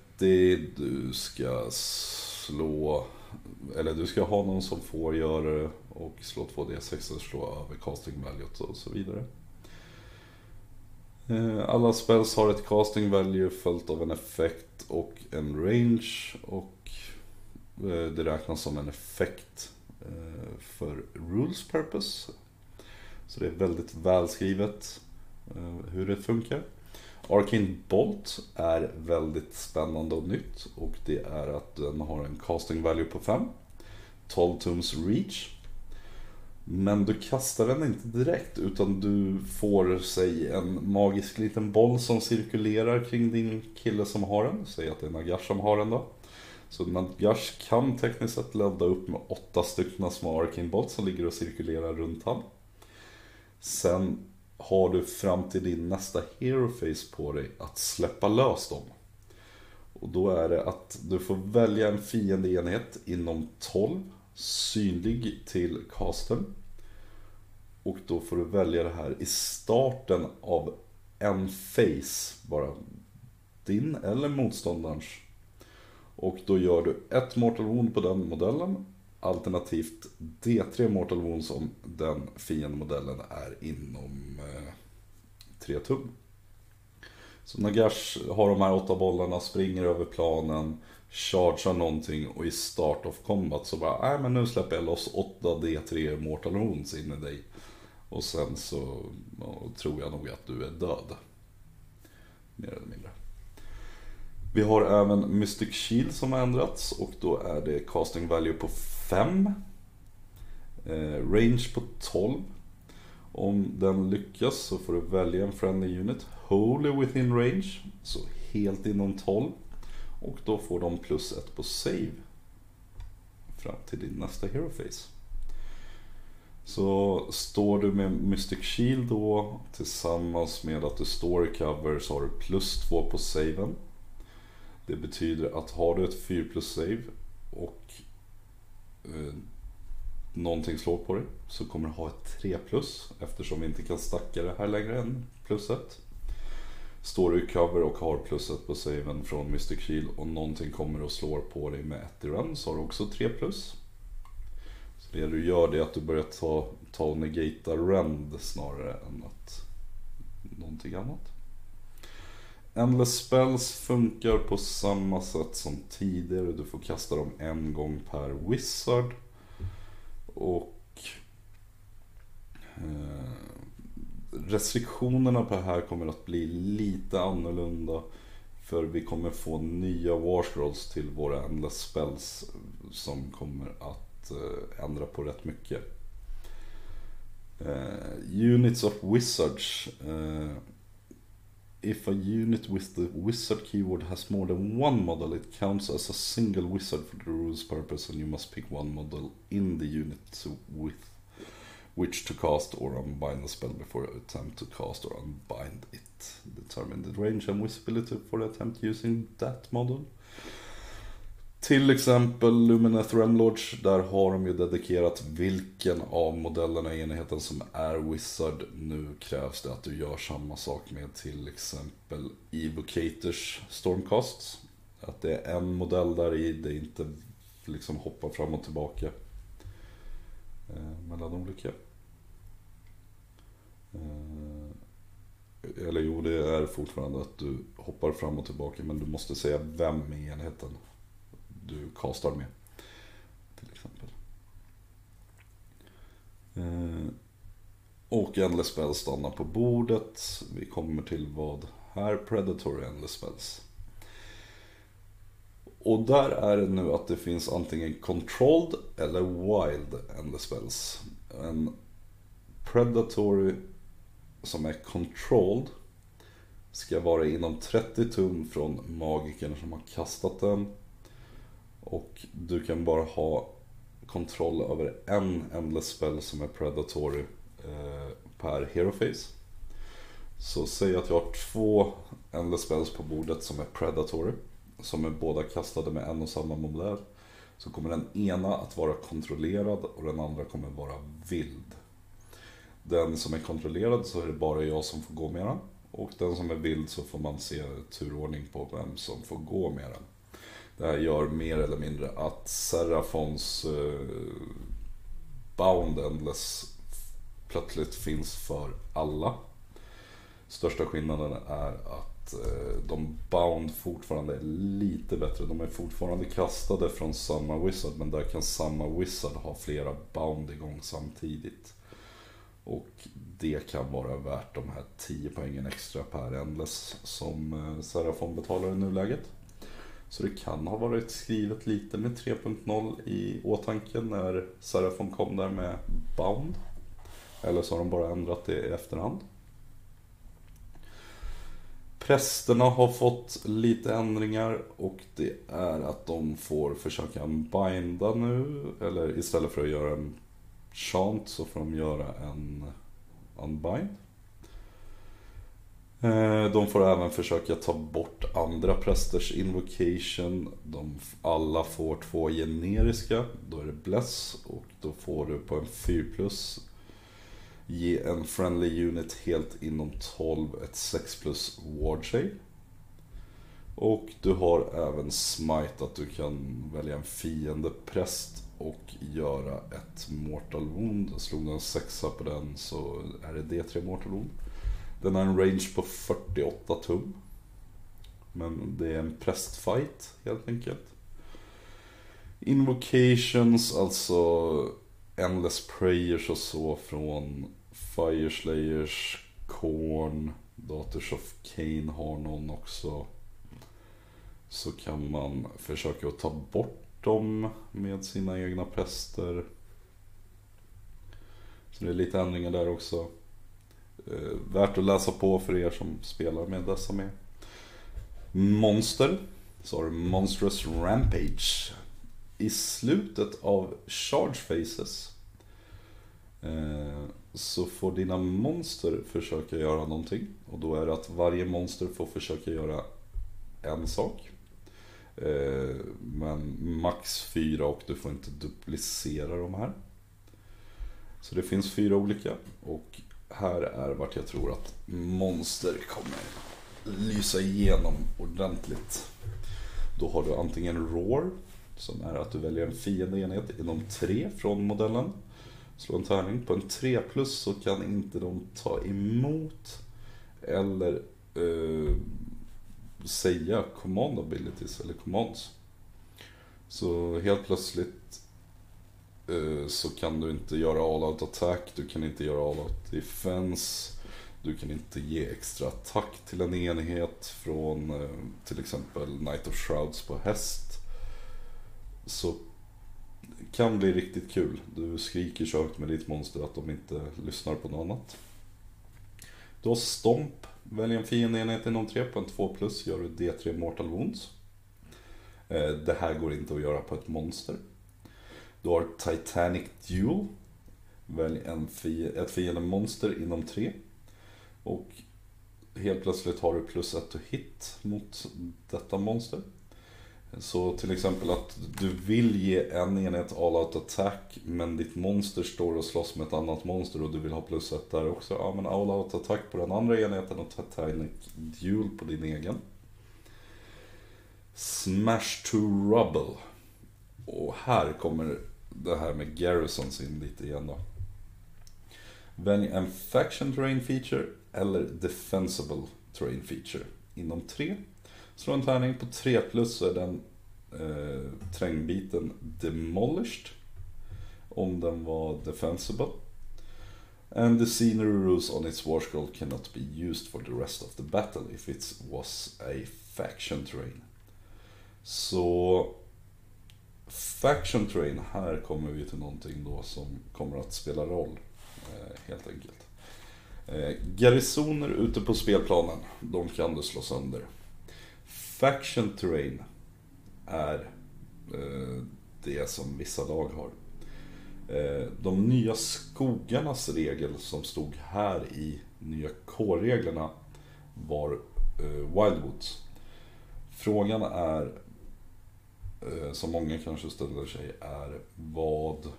[SPEAKER 1] Du ska slå, eller du ska ha någon som får göra det och slå 2D6 och slå över casting value och så vidare. Eh, alla spells har ett casting value följt av en effekt och en range och eh, det räknas som en effekt eh, för rules purpose. Så det är väldigt välskrivet eh, hur det funkar. Arcane Bolt är väldigt spännande och nytt och det är att den har en casting value på 5. 12 tums reach. Men du kastar den inte direkt utan du får, säg en magisk liten boll som cirkulerar kring din kille som har den. Säg att det är Nagash som har den då. Så Nagash kan tekniskt sett ladda upp med åtta stycken små Arcane Bolt som ligger och cirkulerar runt honom. Sen har du fram till din nästa hero face på dig att släppa lös dem. Och då är det att du får välja en fiendeenhet inom 12, synlig till casten. Och då får du välja det här i starten av en face bara. Din eller motståndarens. Och då gör du ett Mortal Wound på den modellen Alternativt D3 Mortal Wounds om den fiendemodellen är inom eh, 3 tum. Så Nagash har de här åtta bollarna, springer över planen, chargear någonting och i start of combat så bara, nej men nu släpper jag loss 8 D3 Mortal Wounds in i dig. Och sen så tror jag nog att du är död. Mer eller mindre. Vi har även Mystic Shield som har ändrats och då är det casting value på 5. Eh, range på 12. Om den lyckas så får du välja en friendly unit. Wholly within range, så helt inom 12. Och då får de plus 1 på save. Fram till din nästa hero face. Så står du med Mystic Shield då tillsammans med att du står i cover så har du plus 2 på saven. Det betyder att har du ett 4 plus save och eh, någonting slår på dig så kommer du ha ett 3 plus eftersom vi inte kan stacka det här längre än plusset. Står du i cover och har plusset på saven från Mr. Kiel och någonting kommer och slår på dig med ett i run så har du också 3 plus. Så det du gör det är att du börjar ta, ta och negata rend snarare än att någonting annat. Endless spells funkar på samma sätt som tidigare. Du får kasta dem en gång per wizard. Och eh, restriktionerna på det här kommer att bli lite annorlunda. För vi kommer få nya warscrolls till våra endless spells som kommer att eh, ändra på rätt mycket. Eh, units of wizards. Eh, If a unit with the wizard keyword has more than one model, it counts as a single wizard for the rules purpose, and you must pick one model in the unit with which to cast or unbind the spell before you attempt to cast or unbind it. Determine the range and visibility for the attempt using that model. Till exempel Lumineth Remlodge, där har de ju dedikerat vilken av modellerna i enheten som är Wizard. Nu krävs det att du gör samma sak med till exempel Evocators Stormcasts. Att det är en modell där i, det inte liksom hoppar fram och tillbaka eh, mellan olika. Eh, eller jo, det är fortfarande att du hoppar fram och tillbaka men du måste säga vem i enheten du castar med. Till exempel. Eh, och Endless Spells stannar på bordet. Vi kommer till vad här Predatory Endless Spells. Och där är det nu att det finns antingen Controlled eller Wild Endless Spells. En Predatory som är Controlled ska vara inom 30 tum från magikern som har kastat den. Och du kan bara ha kontroll över en Endless Spell som är Predatory eh, per Hero Face. Så säg att jag har två Endless Spells på bordet som är Predatory. Som är båda kastade med en och samma modell. Så kommer den ena att vara kontrollerad och den andra kommer vara vild. Den som är kontrollerad så är det bara jag som får gå med den. Och den som är vild så får man se turordning på vem som får gå med den. Det här gör mer eller mindre att Serafons eh, Bound Endless plötsligt finns för alla. Största skillnaden är att eh, de Bound fortfarande är lite bättre. De är fortfarande kastade från samma Wizard men där kan samma Wizard ha flera Bound igång samtidigt. Och det kan vara värt de här 10 poängen extra per Endless som eh, Serafon betalar i nuläget. Så det kan ha varit skrivet lite med 3.0 i åtanke när Serafon kom där med Bound. Eller så har de bara ändrat det i efterhand. Prästerna har fått lite ändringar och det är att de får försöka binda nu. Eller istället för att göra en chant så får de göra en unbind. Eh, de får även försöka ta bort andra prästers invocation. De alla får två generiska. Då är det bless och då får du på en 4 plus ge en friendly unit helt inom 12 ett 6 plus ward. Och du har även smite att du kan välja en fiende präst och göra ett mortal wound. Slog du en sexa på den så är det D3 mortal wound. Den har en range på 48 tum. Men det är en prästfight helt enkelt. Invocations, alltså Endless Prayers och så från Fireslayers, Korn, Daughters of Cain har någon också. Så kan man försöka att ta bort dem med sina egna präster. Så det är lite ändringar där också. Eh, värt att läsa på för er som spelar med dessa med. Monster. Så har du Monstrous Rampage. I slutet av Charge Faces. Eh, så får dina monster försöka göra någonting. Och då är det att varje monster får försöka göra en sak. Eh, men max fyra och du får inte duplicera de här. Så det finns fyra olika och här är vart jag tror att monster kommer lysa igenom ordentligt. Då har du antingen Roar, som är att du väljer en fiendeenhet inom tre från modellen. Slå en tärning. På en 3 plus så kan inte de ta emot eller eh, säga command abilities eller commands. Så helt plötsligt Eh, så kan du inte göra all out attack, du kan inte göra all out defense. Du kan inte ge extra attack till en enhet från eh, till exempel Night of Shrouds på häst. Så det kan bli riktigt kul. Du skriker så högt med ditt monster att de inte lyssnar på något annat. Du har Stomp. Välj en fiendeenhet inom 3 på en 2 plus gör du D3 Mortal Wounds. Eh, det här går inte att göra på ett monster. Du har Titanic Duel. Välj en fi ett fiendemonster inom 3. Och helt plötsligt har du plus 1 to hit mot detta monster. Så till exempel att du vill ge en enhet all out attack men ditt monster står och slåss med ett annat monster och du vill ha plus ett där också. Ja men all out attack på den andra enheten och Titanic Duel på din egen. Smash to Rubble. Och här kommer det här med Garrisons in lite igen då. Välj en Faction Terrain Feature eller Defensible Terrain Feature inom tre Slå en tärning på 3 plus så är den eh, trängbiten demolished. Om den var defensible. And the scenery rules on its war scroll cannot be used for the rest of the battle if it was a faction terrain. Så Faction terrain, här kommer vi till någonting då som kommer att spela roll. Eh, helt enkelt. Eh, Garrisoner ute på spelplanen, de kan du slå sönder. Faction terrain är eh, det som vissa lag har. De nya skogarnas regel som stod här i nya K-reglerna var Wildwoods. Frågan är, Eh, som många kanske ställer sig, är vad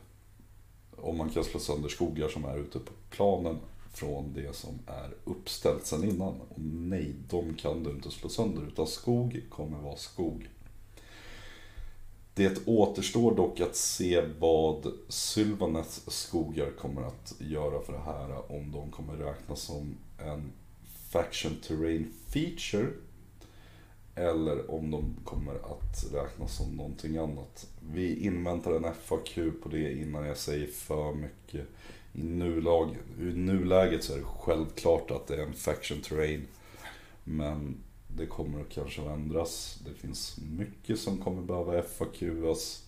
[SPEAKER 1] om man kan slå sönder skogar som är ute på planen från det som är uppställt sedan innan. Och nej, de kan du inte slå sönder. Utan skog kommer vara skog. Det återstår dock att se vad Sylvanets skogar kommer att göra för det här. Om de kommer räknas som en Faction Terrain Feature. Eller om de kommer att räknas som någonting annat. Vi inväntar en FAQ på det innan jag säger för mycket i nulag, i nuläget så är det självklart att det är en faction terrain. Men det kommer att kanske ändras. Det finns mycket som kommer behöva FAQas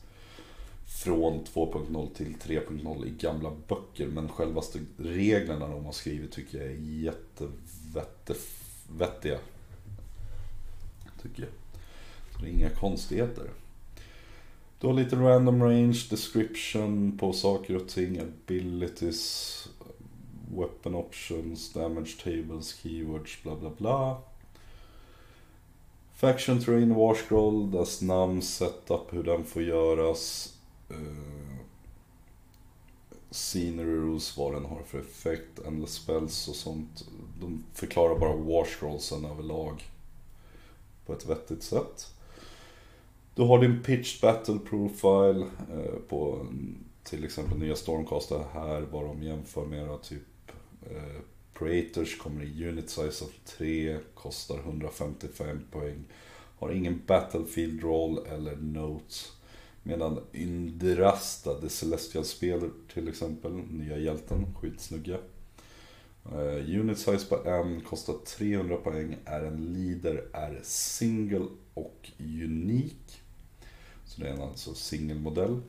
[SPEAKER 1] från 2.0 till 3.0 i gamla böcker. Men självaste reglerna de har skrivit tycker jag är jättevettiga. Tycker jag. Så det är inga konstigheter. Du har lite random range, description på saker och ting, abilities, weapon options, damage tables, keywords, bla bla bla. Faction terrain war scroll, dess namn, setup, hur den får göras. Uh, scenery rules, vad den har för effekt, endless spells och sånt. De förklarar bara war scrollsen överlag på ett vettigt sätt. Du har din pitch battle profile eh, på mm, till exempel nya Stormcaster här, vad de jämför med typ eh, Creators kommer i unit size av 3, kostar 155 poäng. Har ingen Battlefield roll eller notes. Medan Yndrasta, The Celestial-spel till exempel, nya hjälten, skitsnygga. Uh, unit size på en kostar 300 poäng, är en leader, är single och unik. Så det är en alltså singelmodell.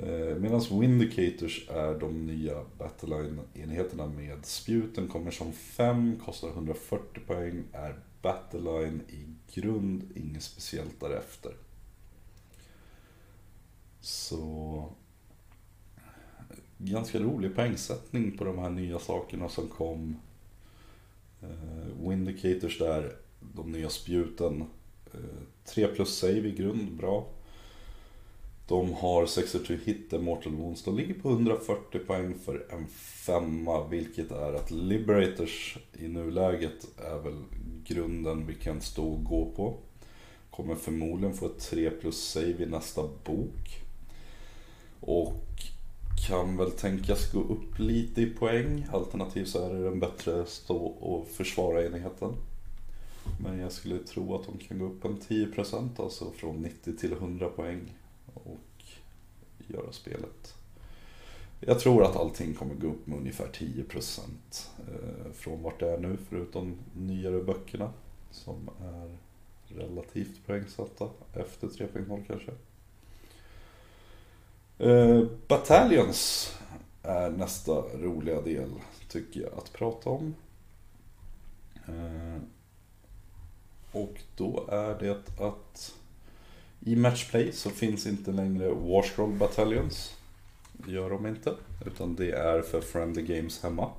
[SPEAKER 1] Uh, eh, Medan Windicators är de nya Battleline-enheterna med spjuten. Kommer som 5, kostar 140 poäng, är Battleline i grund, inget speciellt därefter. Så... Ganska rolig poängsättning på de här nya sakerna som kom. Eh, Windicators där, de nya spjuten eh, 3 plus save i grund, bra. De har 62 hit, Mortal Wounds. De ligger på 140 poäng för en femma, vilket är att Liberators i nuläget är väl grunden vi kan stå och gå på. Kommer förmodligen få ett 3 plus save i nästa bok. Och kan väl tänkas gå upp lite i poäng. Alternativt så är det en bättre stå och försvara enheten. Men jag skulle tro att de kan gå upp en 10% alltså från 90 till 100 poäng. Och göra spelet. Jag tror att allting kommer gå upp med ungefär 10% eh, från vart det är nu förutom nyare böckerna. Som är relativt poängsatta efter 3.0 kanske. Eh, Battalions är nästa roliga del tycker jag att prata om. Eh, och då är det att i Matchplay så finns inte längre Warscroll Battalions. Det gör de inte. Utan det är för Friendly Games hemma.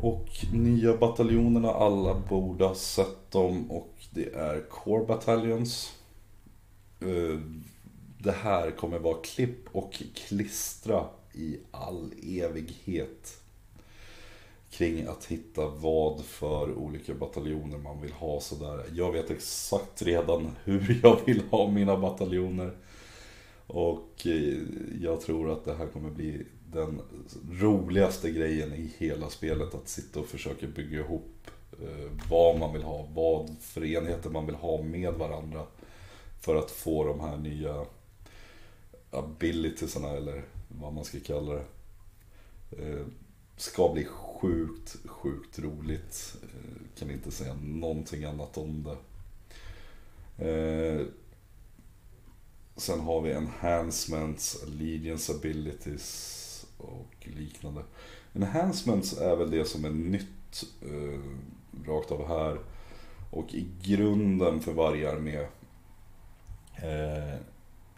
[SPEAKER 1] Och nya bataljonerna, alla borde ha sett dem och det är Core Battalions. Eh, det här kommer vara klipp och klistra i all evighet. Kring att hitta vad för olika bataljoner man vill ha sådär. Jag vet exakt redan hur jag vill ha mina bataljoner. Och eh, jag tror att det här kommer bli den roligaste grejen i hela spelet. Att sitta och försöka bygga ihop eh, vad man vill ha, vad för enheter man vill ha med varandra. För att få de här nya abilitiesarna eller vad man ska kalla det. Eh, ska bli sjukt, sjukt roligt. Eh, kan inte säga någonting annat om det. Eh, sen har vi enhancements, allegiance abilities och liknande. Enhancements är väl det som är nytt eh, rakt av här. Och i grunden för varje armé.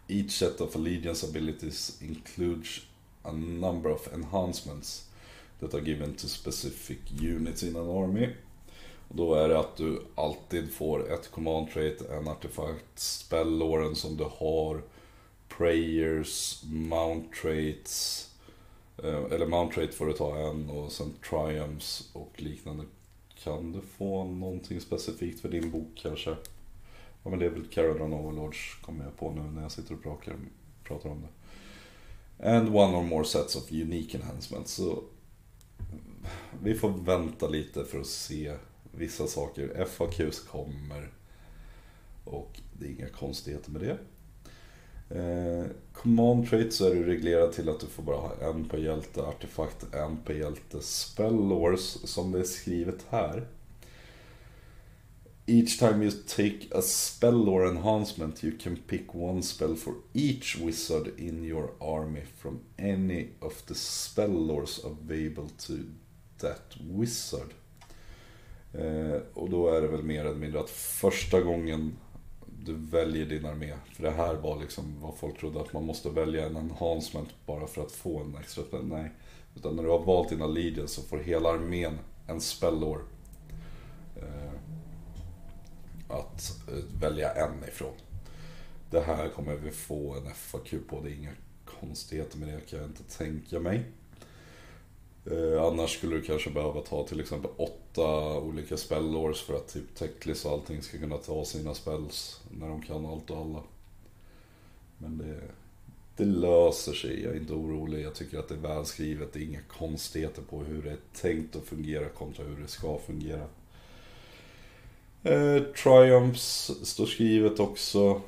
[SPEAKER 1] Each set of allegiance abilities includes a number of enhancements that are given to specific units in an army. Och då är det att du alltid får ett command trait, en artefakt, spellåren som du har, prayers, mount traits, eh, eller mount trait får du ta en och sen triumphs och liknande. Kan du få någonting specifikt för din bok kanske? Ja men det är väl Caradon Overlords kommer jag på nu när jag sitter och pratar, pratar om det. And one or more sets of unique enhancements. Så vi får vänta lite för att se vissa saker. FAQs kommer. Och det är inga konstigheter med det. Eh, command trait så är du reglerad till att du får bara ha en per hjälte artefakt, en per hjälte spellors som det är skrivet här. Each time you take a spell or enhancement you can pick one spell for each wizard in your army from any of the spell lords available to that wizard. Eh, och då är det väl mer eller mindre att första gången du väljer din armé. För det här var liksom vad folk trodde att man måste välja en enhancement bara för att få en extra spell. Nej. Utan när du har valt dina leaders så får hela armén en spellår. Eh, att eh, välja en ifrån. Det här kommer vi få en FAQ på. Det är inga konstigheter med det kan jag inte tänka mig. Eh, annars skulle du kanske behöva ta till exempel åtta olika spellårs för att typ Techlis och allting ska kunna ta sina spells när de kan allt och alla. Men det, det löser sig, jag är inte orolig. Jag tycker att det är välskrivet, det är inga konstigheter på hur det är tänkt att fungera kontra hur det ska fungera. Eh, Triumphs står skrivet också.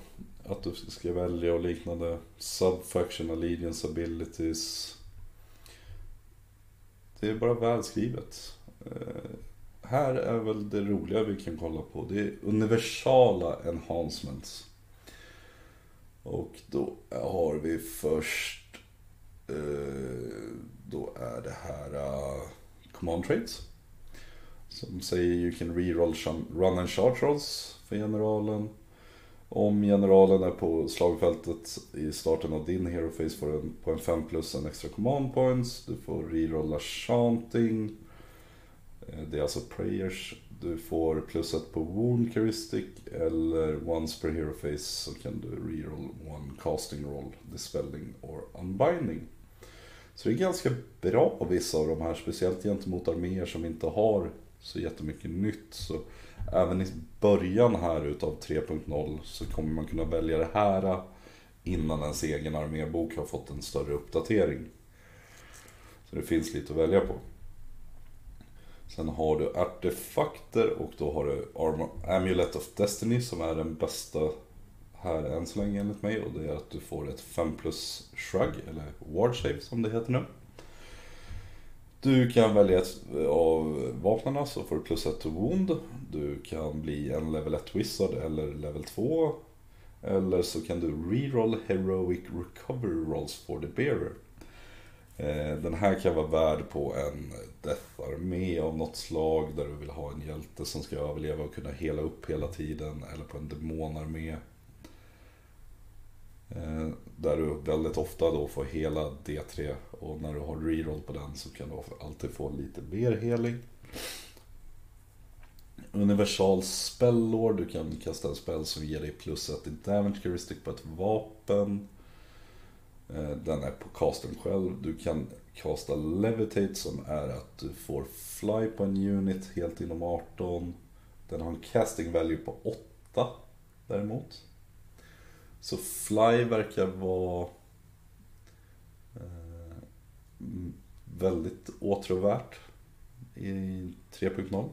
[SPEAKER 1] Att du ska välja och liknande. Subfaction Allegiance Abilities. Det är bara välskrivet. Eh, här är väl det roliga vi kan kolla på. Det är universala enhancements. Och då har vi först... Eh, då är det här uh, command traits. Som säger you can reroll run and charge rolls för generalen. Om generalen är på slagfältet i starten av din hero face får du på en 5 plus en extra command points. Du får rerolla chanting. Eh, det är alltså prayers Du får plus ett på Wound Charistic eller once per hero face så kan du reroll one casting roll, dispelling or unbinding. Så det är ganska bra vissa av de här, speciellt gentemot arméer som inte har så jättemycket nytt. Så även i början här utav 3.0 så kommer man kunna välja det här innan ens egen armébok har fått en större uppdatering. Så det finns lite att välja på. Sen har du artefakter och då har du Amulet of Destiny som är den bästa här än så länge enligt mig. Och det är att du får ett 5 plus shrug, eller ward save som det heter nu. Du kan välja ett eh, av vapnen så får du plus ett to wound. Du kan bli en level 1 wizard eller level 2. Eller så kan du reroll heroic recovery rolls for the bearer. Eh, den här kan vara värd på en Death-armé av något slag där du vill ha en hjälte som ska överleva och kunna hela upp hela tiden. Eller på en demonarmé. Eh, där du väldigt ofta då får hela D3 och när du har reroll på den så kan du alltid få lite mer heling. Universal spellord, du kan kasta en spell som ger dig plus 1 i damage heuristic på ett vapen. Eh, den är på casten själv. Du kan kasta levitate som är att du får fly på en unit helt inom 18. Den har en casting value på 8 däremot. Så fly verkar vara eh, väldigt åtråvärt i 3.0.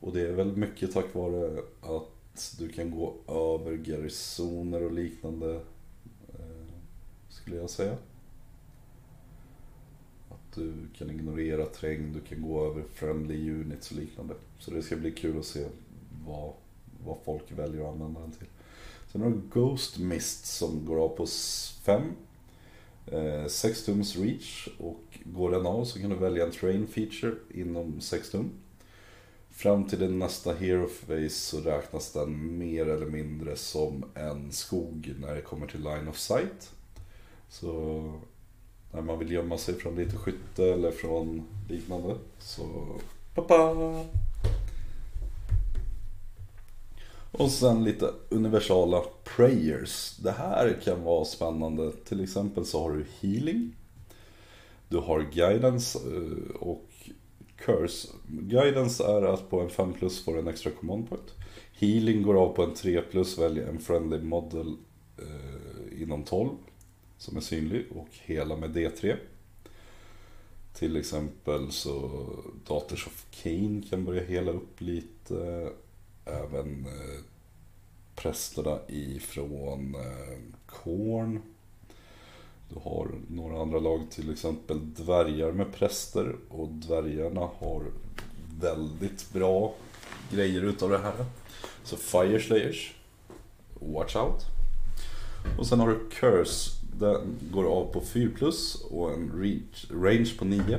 [SPEAKER 1] Och det är väl mycket tack vare att du kan gå över garrisoner och liknande eh, skulle jag säga. Att du kan ignorera terräng, du kan gå över friendly units och liknande. Så det ska bli kul att se vad, vad folk väljer att använda den till. Sen har du Ghost Mist som går av på 5. 6-tums eh, reach och går den av så kan du välja en train feature inom 6 tum. Fram till din nästa hero face så räknas den mer eller mindre som en skog när det kommer till line of sight. Så när man vill gömma sig från lite skytte eller från liknande så pappa. Och sen lite universala prayers. Det här kan vara spännande. Till exempel så har du healing. Du har guidance eh, och curse. Guidance är att på en 5 plus får en extra command point. Healing går av på en 3 plus, välj en friendly model eh, inom 12 som är synlig och hela med D3. Till exempel så Daughters of Cain kan börja hela upp lite. Även eh, prästerna ifrån eh, Korn. Du har några andra lag, till exempel dvärgar med präster. Och dvärgarna har väldigt bra grejer utav det här. Så Fire Slayers, Watch Out. Och sen har du Curse den går av på 4 plus och en reach, range på 9.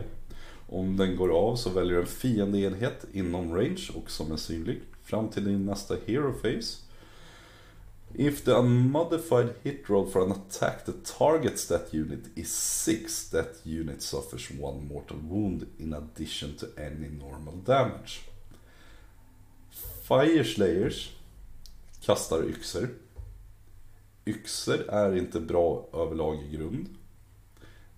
[SPEAKER 1] Om den går av så väljer du en fiendeenhet inom range och som är synlig fram till din nästa hero phase. If the unmodified hit roll for an attack that targets that unit is 6, that unit suffers one mortal wound in addition to any normal damage. Fire Slayers kastar yxor Yxor är inte bra överlag i grund.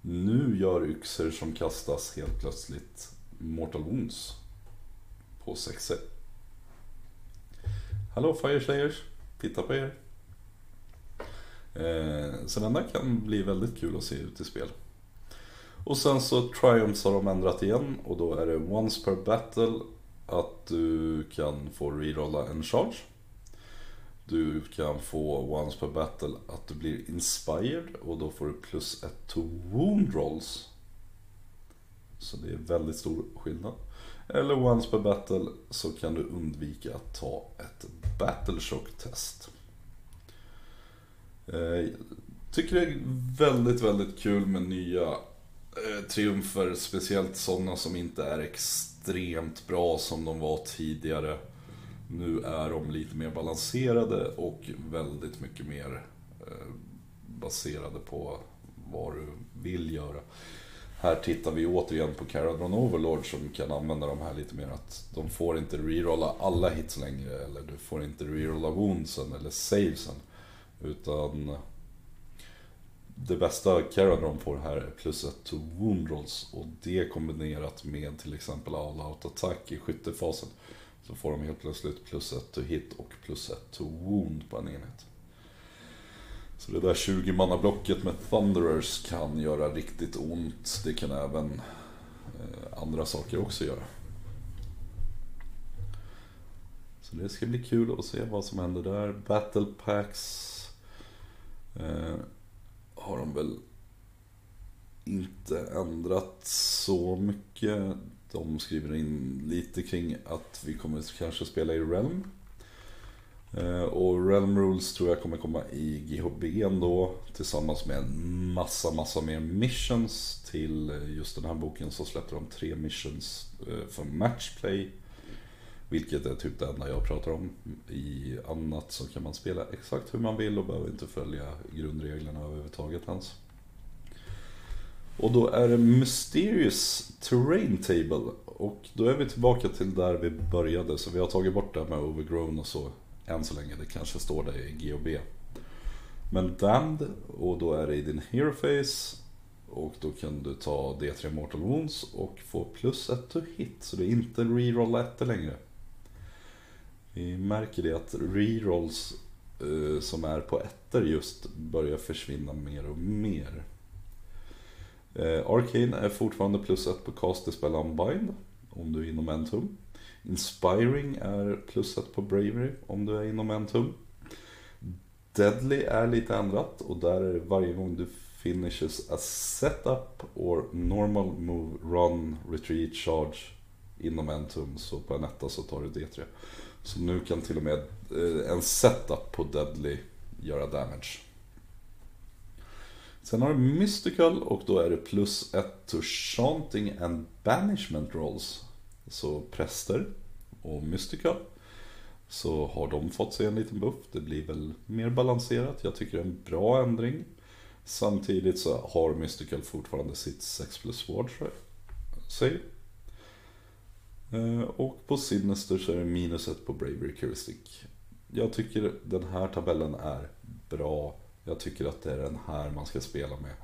[SPEAKER 1] Nu gör yxor som kastas helt plötsligt Mortal Wounds på 6 Hallå FireSlayers, titta på er. Eh, så den där kan bli väldigt kul att se ut i spel. Och sen så Triumphs har de ändrat igen och då är det once per battle att du kan få rerolla en charge. Du kan få once per battle att du blir inspired och då får du plus ett to wound rolls. Så det är väldigt stor skillnad. Eller once per battle så kan du undvika att ta ett battle shock test. Jag eh, tycker det är väldigt, väldigt kul med nya eh, triumfer. Speciellt sådana som inte är extremt bra som de var tidigare. Nu är de lite mer balanserade och väldigt mycket mer eh, baserade på vad du vill göra här tittar vi återigen på Caradron Overlord som kan använda de här lite mer att de får inte rerolla alla hits längre eller du får inte rerolla woundsen eller savesen. Utan det bästa Caradron får här är plus ett to wound rolls och det kombinerat med till exempel all out attack i skyttefasen så får de helt plötsligt plus ett to hit och plus ett to wound på en enhet. Så det där 20-mannablocket med Thunderers kan göra riktigt ont. Det kan även eh, andra saker också göra. Så det ska bli kul att se vad som händer där. Battle Packs eh, har de väl inte ändrat så mycket. De skriver in lite kring att vi kommer kanske spela i Realm. Eh, och Realm Rules tror jag kommer komma i GHB ändå tillsammans med en massa, massa mer missions till eh, just den här boken så släppte de tre missions eh, för matchplay. Vilket är typ det enda jag pratar om. I annat så kan man spela exakt hur man vill och behöver inte följa grundreglerna överhuvudtaget ens. Och då är det Mysterious Terrain Table. Och då är vi tillbaka till där vi började. Så vi har tagit bort det här med Overgrown och så än så länge. Det kanske står där i GOB. Men Damned, och då är det i din Hero Face. Och då kan du ta D3 Mortal Wounds och få plus 1 to hit. Så det är inte reroll 1 längre. Vi märker det att rerolls uh, som är på ettor just börjar försvinna mer och mer. Uh, Arcane är fortfarande plus 1 på cast spell unbind om du är inom en tum. Inspiring är plus 1 på Bravery om du är inom en tum. Deadly är lite ändrat och där är det varje gång du finishes a setup or normal move, run, retreat, charge inom en tum. Så på en etta så tar du D3. Så nu kan till och med eh, en setup på Deadly göra damage. Sen har du Mystical och då är det plus ett to Chanting and Banishment Rolls. Så präster och Mystical. Så har de fått sig en liten buff. Det blir väl mer balanserat. Jag tycker det är en bra ändring. Samtidigt så har Mystical fortfarande sitt 6 plus Ward för sig. Eh, och på Sinister så är det minus 1 på Bravery Heuristic. Jag tycker den här tabellen är bra. Jag tycker att det är den här man ska spela med.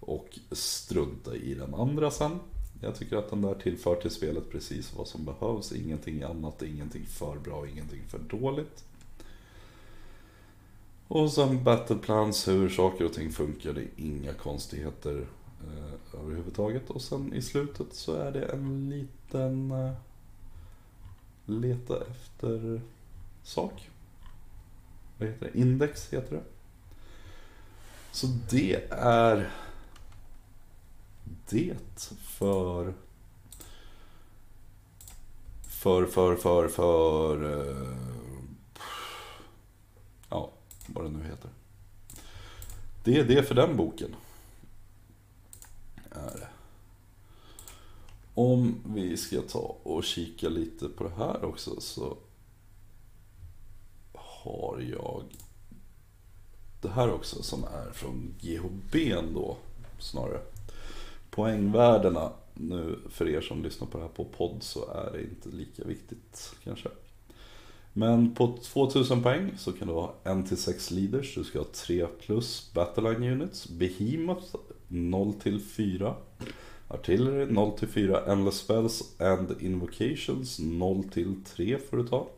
[SPEAKER 1] Och strunta i den andra sen. Jag tycker att den där tillför till spelet precis vad som behövs. Ingenting annat, ingenting för bra, ingenting för dåligt. Och sen battleplans, hur saker och ting funkar. Det är inga konstigheter eh, överhuvudtaget. Och sen i slutet så är det en liten eh, leta efter sak. Vad heter det? Index heter det. Så det är det för för, för, för, för uh, ja, vad det nu heter. Det är det för den boken. Är det. Om vi ska ta och kika lite på det här också så har jag det här också som är från GHB då snarare. Poängvärdena nu för er som lyssnar på det här på podd så är det inte lika viktigt kanske. Men på 2000 poäng så kan du ha 1-6 leaders, du ska ha 3 plus Battleline Units, Behemoth 0-4, Artillery 0-4, Endless Spells and Invocations 0-3 får du ta.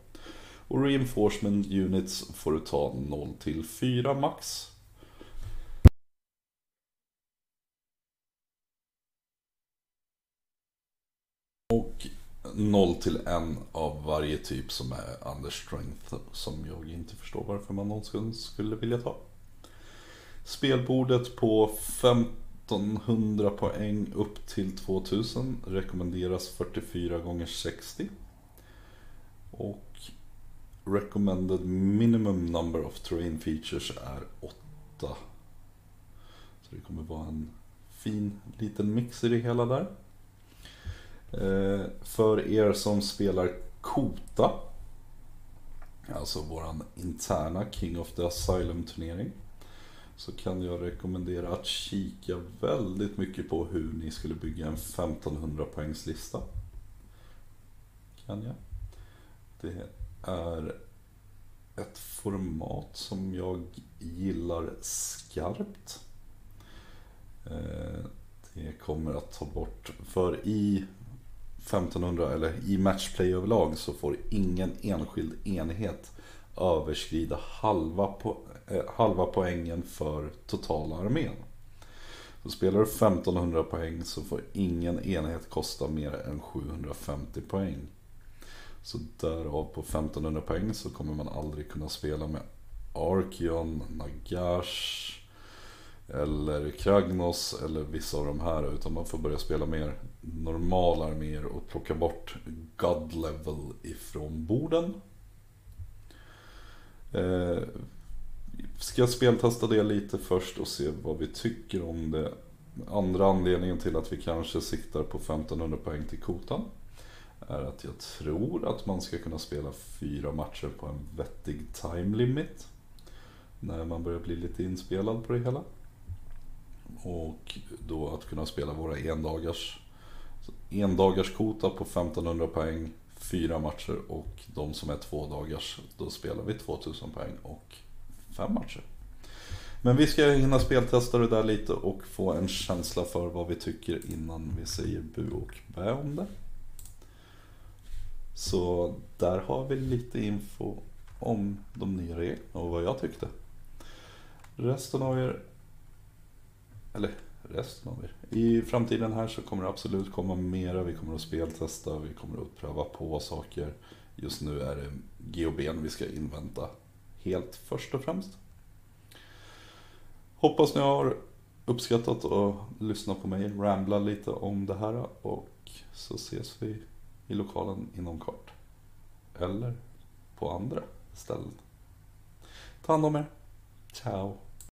[SPEAKER 1] Och Reinforcement Units får du ta 0-4 max. 0 till 1 av varje typ som är under strength som jag inte förstår varför man någonsin skulle vilja ta. Spelbordet på 1500 poäng upp till 2000 rekommenderas 44 gånger 60 Och recommended minimum number of terrain features är 8. Så det kommer vara en fin liten mix i det hela där. Eh, för er som spelar Kota, alltså våran interna King of the Asylum turnering, så kan jag rekommendera att kika väldigt mycket på hur ni skulle bygga en 1500 poängslista. Kan jag. Det är ett format som jag gillar skarpt. Eh, det kommer att ta bort, för i 1500 eller i matchplay överlag så får ingen enskild enhet överskrida halva, po eh, halva poängen för totala armén. Så spelar du 1500 poäng så får ingen enhet kosta mer än 750 poäng. Så därav på 1500 poäng så kommer man aldrig kunna spela med Arkion, Nagash eller Kragnos eller vissa av de här. Utan man får börja spela mer normala arméer och plocka bort God level ifrån borden. Eh, ska jag speltesta det lite först och se vad vi tycker om det. Andra anledningen till att vi kanske siktar på 1500 poäng till kotan är att jag tror att man ska kunna spela fyra matcher på en vettig time limit. När man börjar bli lite inspelad på det hela. Och då att kunna spela våra endagars Endagars-kota på 1500 poäng, fyra matcher och de som är två dagars, då spelar vi 2000 poäng och fem matcher. Men vi ska hinna speltesta det där lite och få en känsla för vad vi tycker innan vi säger bu och bä om det. Så där har vi lite info om de nya reglerna och vad jag tyckte. Resten av er, eller resten av er. I framtiden här så kommer det absolut komma mera. Vi kommer att speltesta, vi kommer att pröva på saker. Just nu är det GOBn vi ska invänta helt först och främst. Hoppas ni har uppskattat att lyssna på mig rambla lite om det här och så ses vi i lokalen inom kort. Eller på andra ställen. Ta hand om er. Ciao.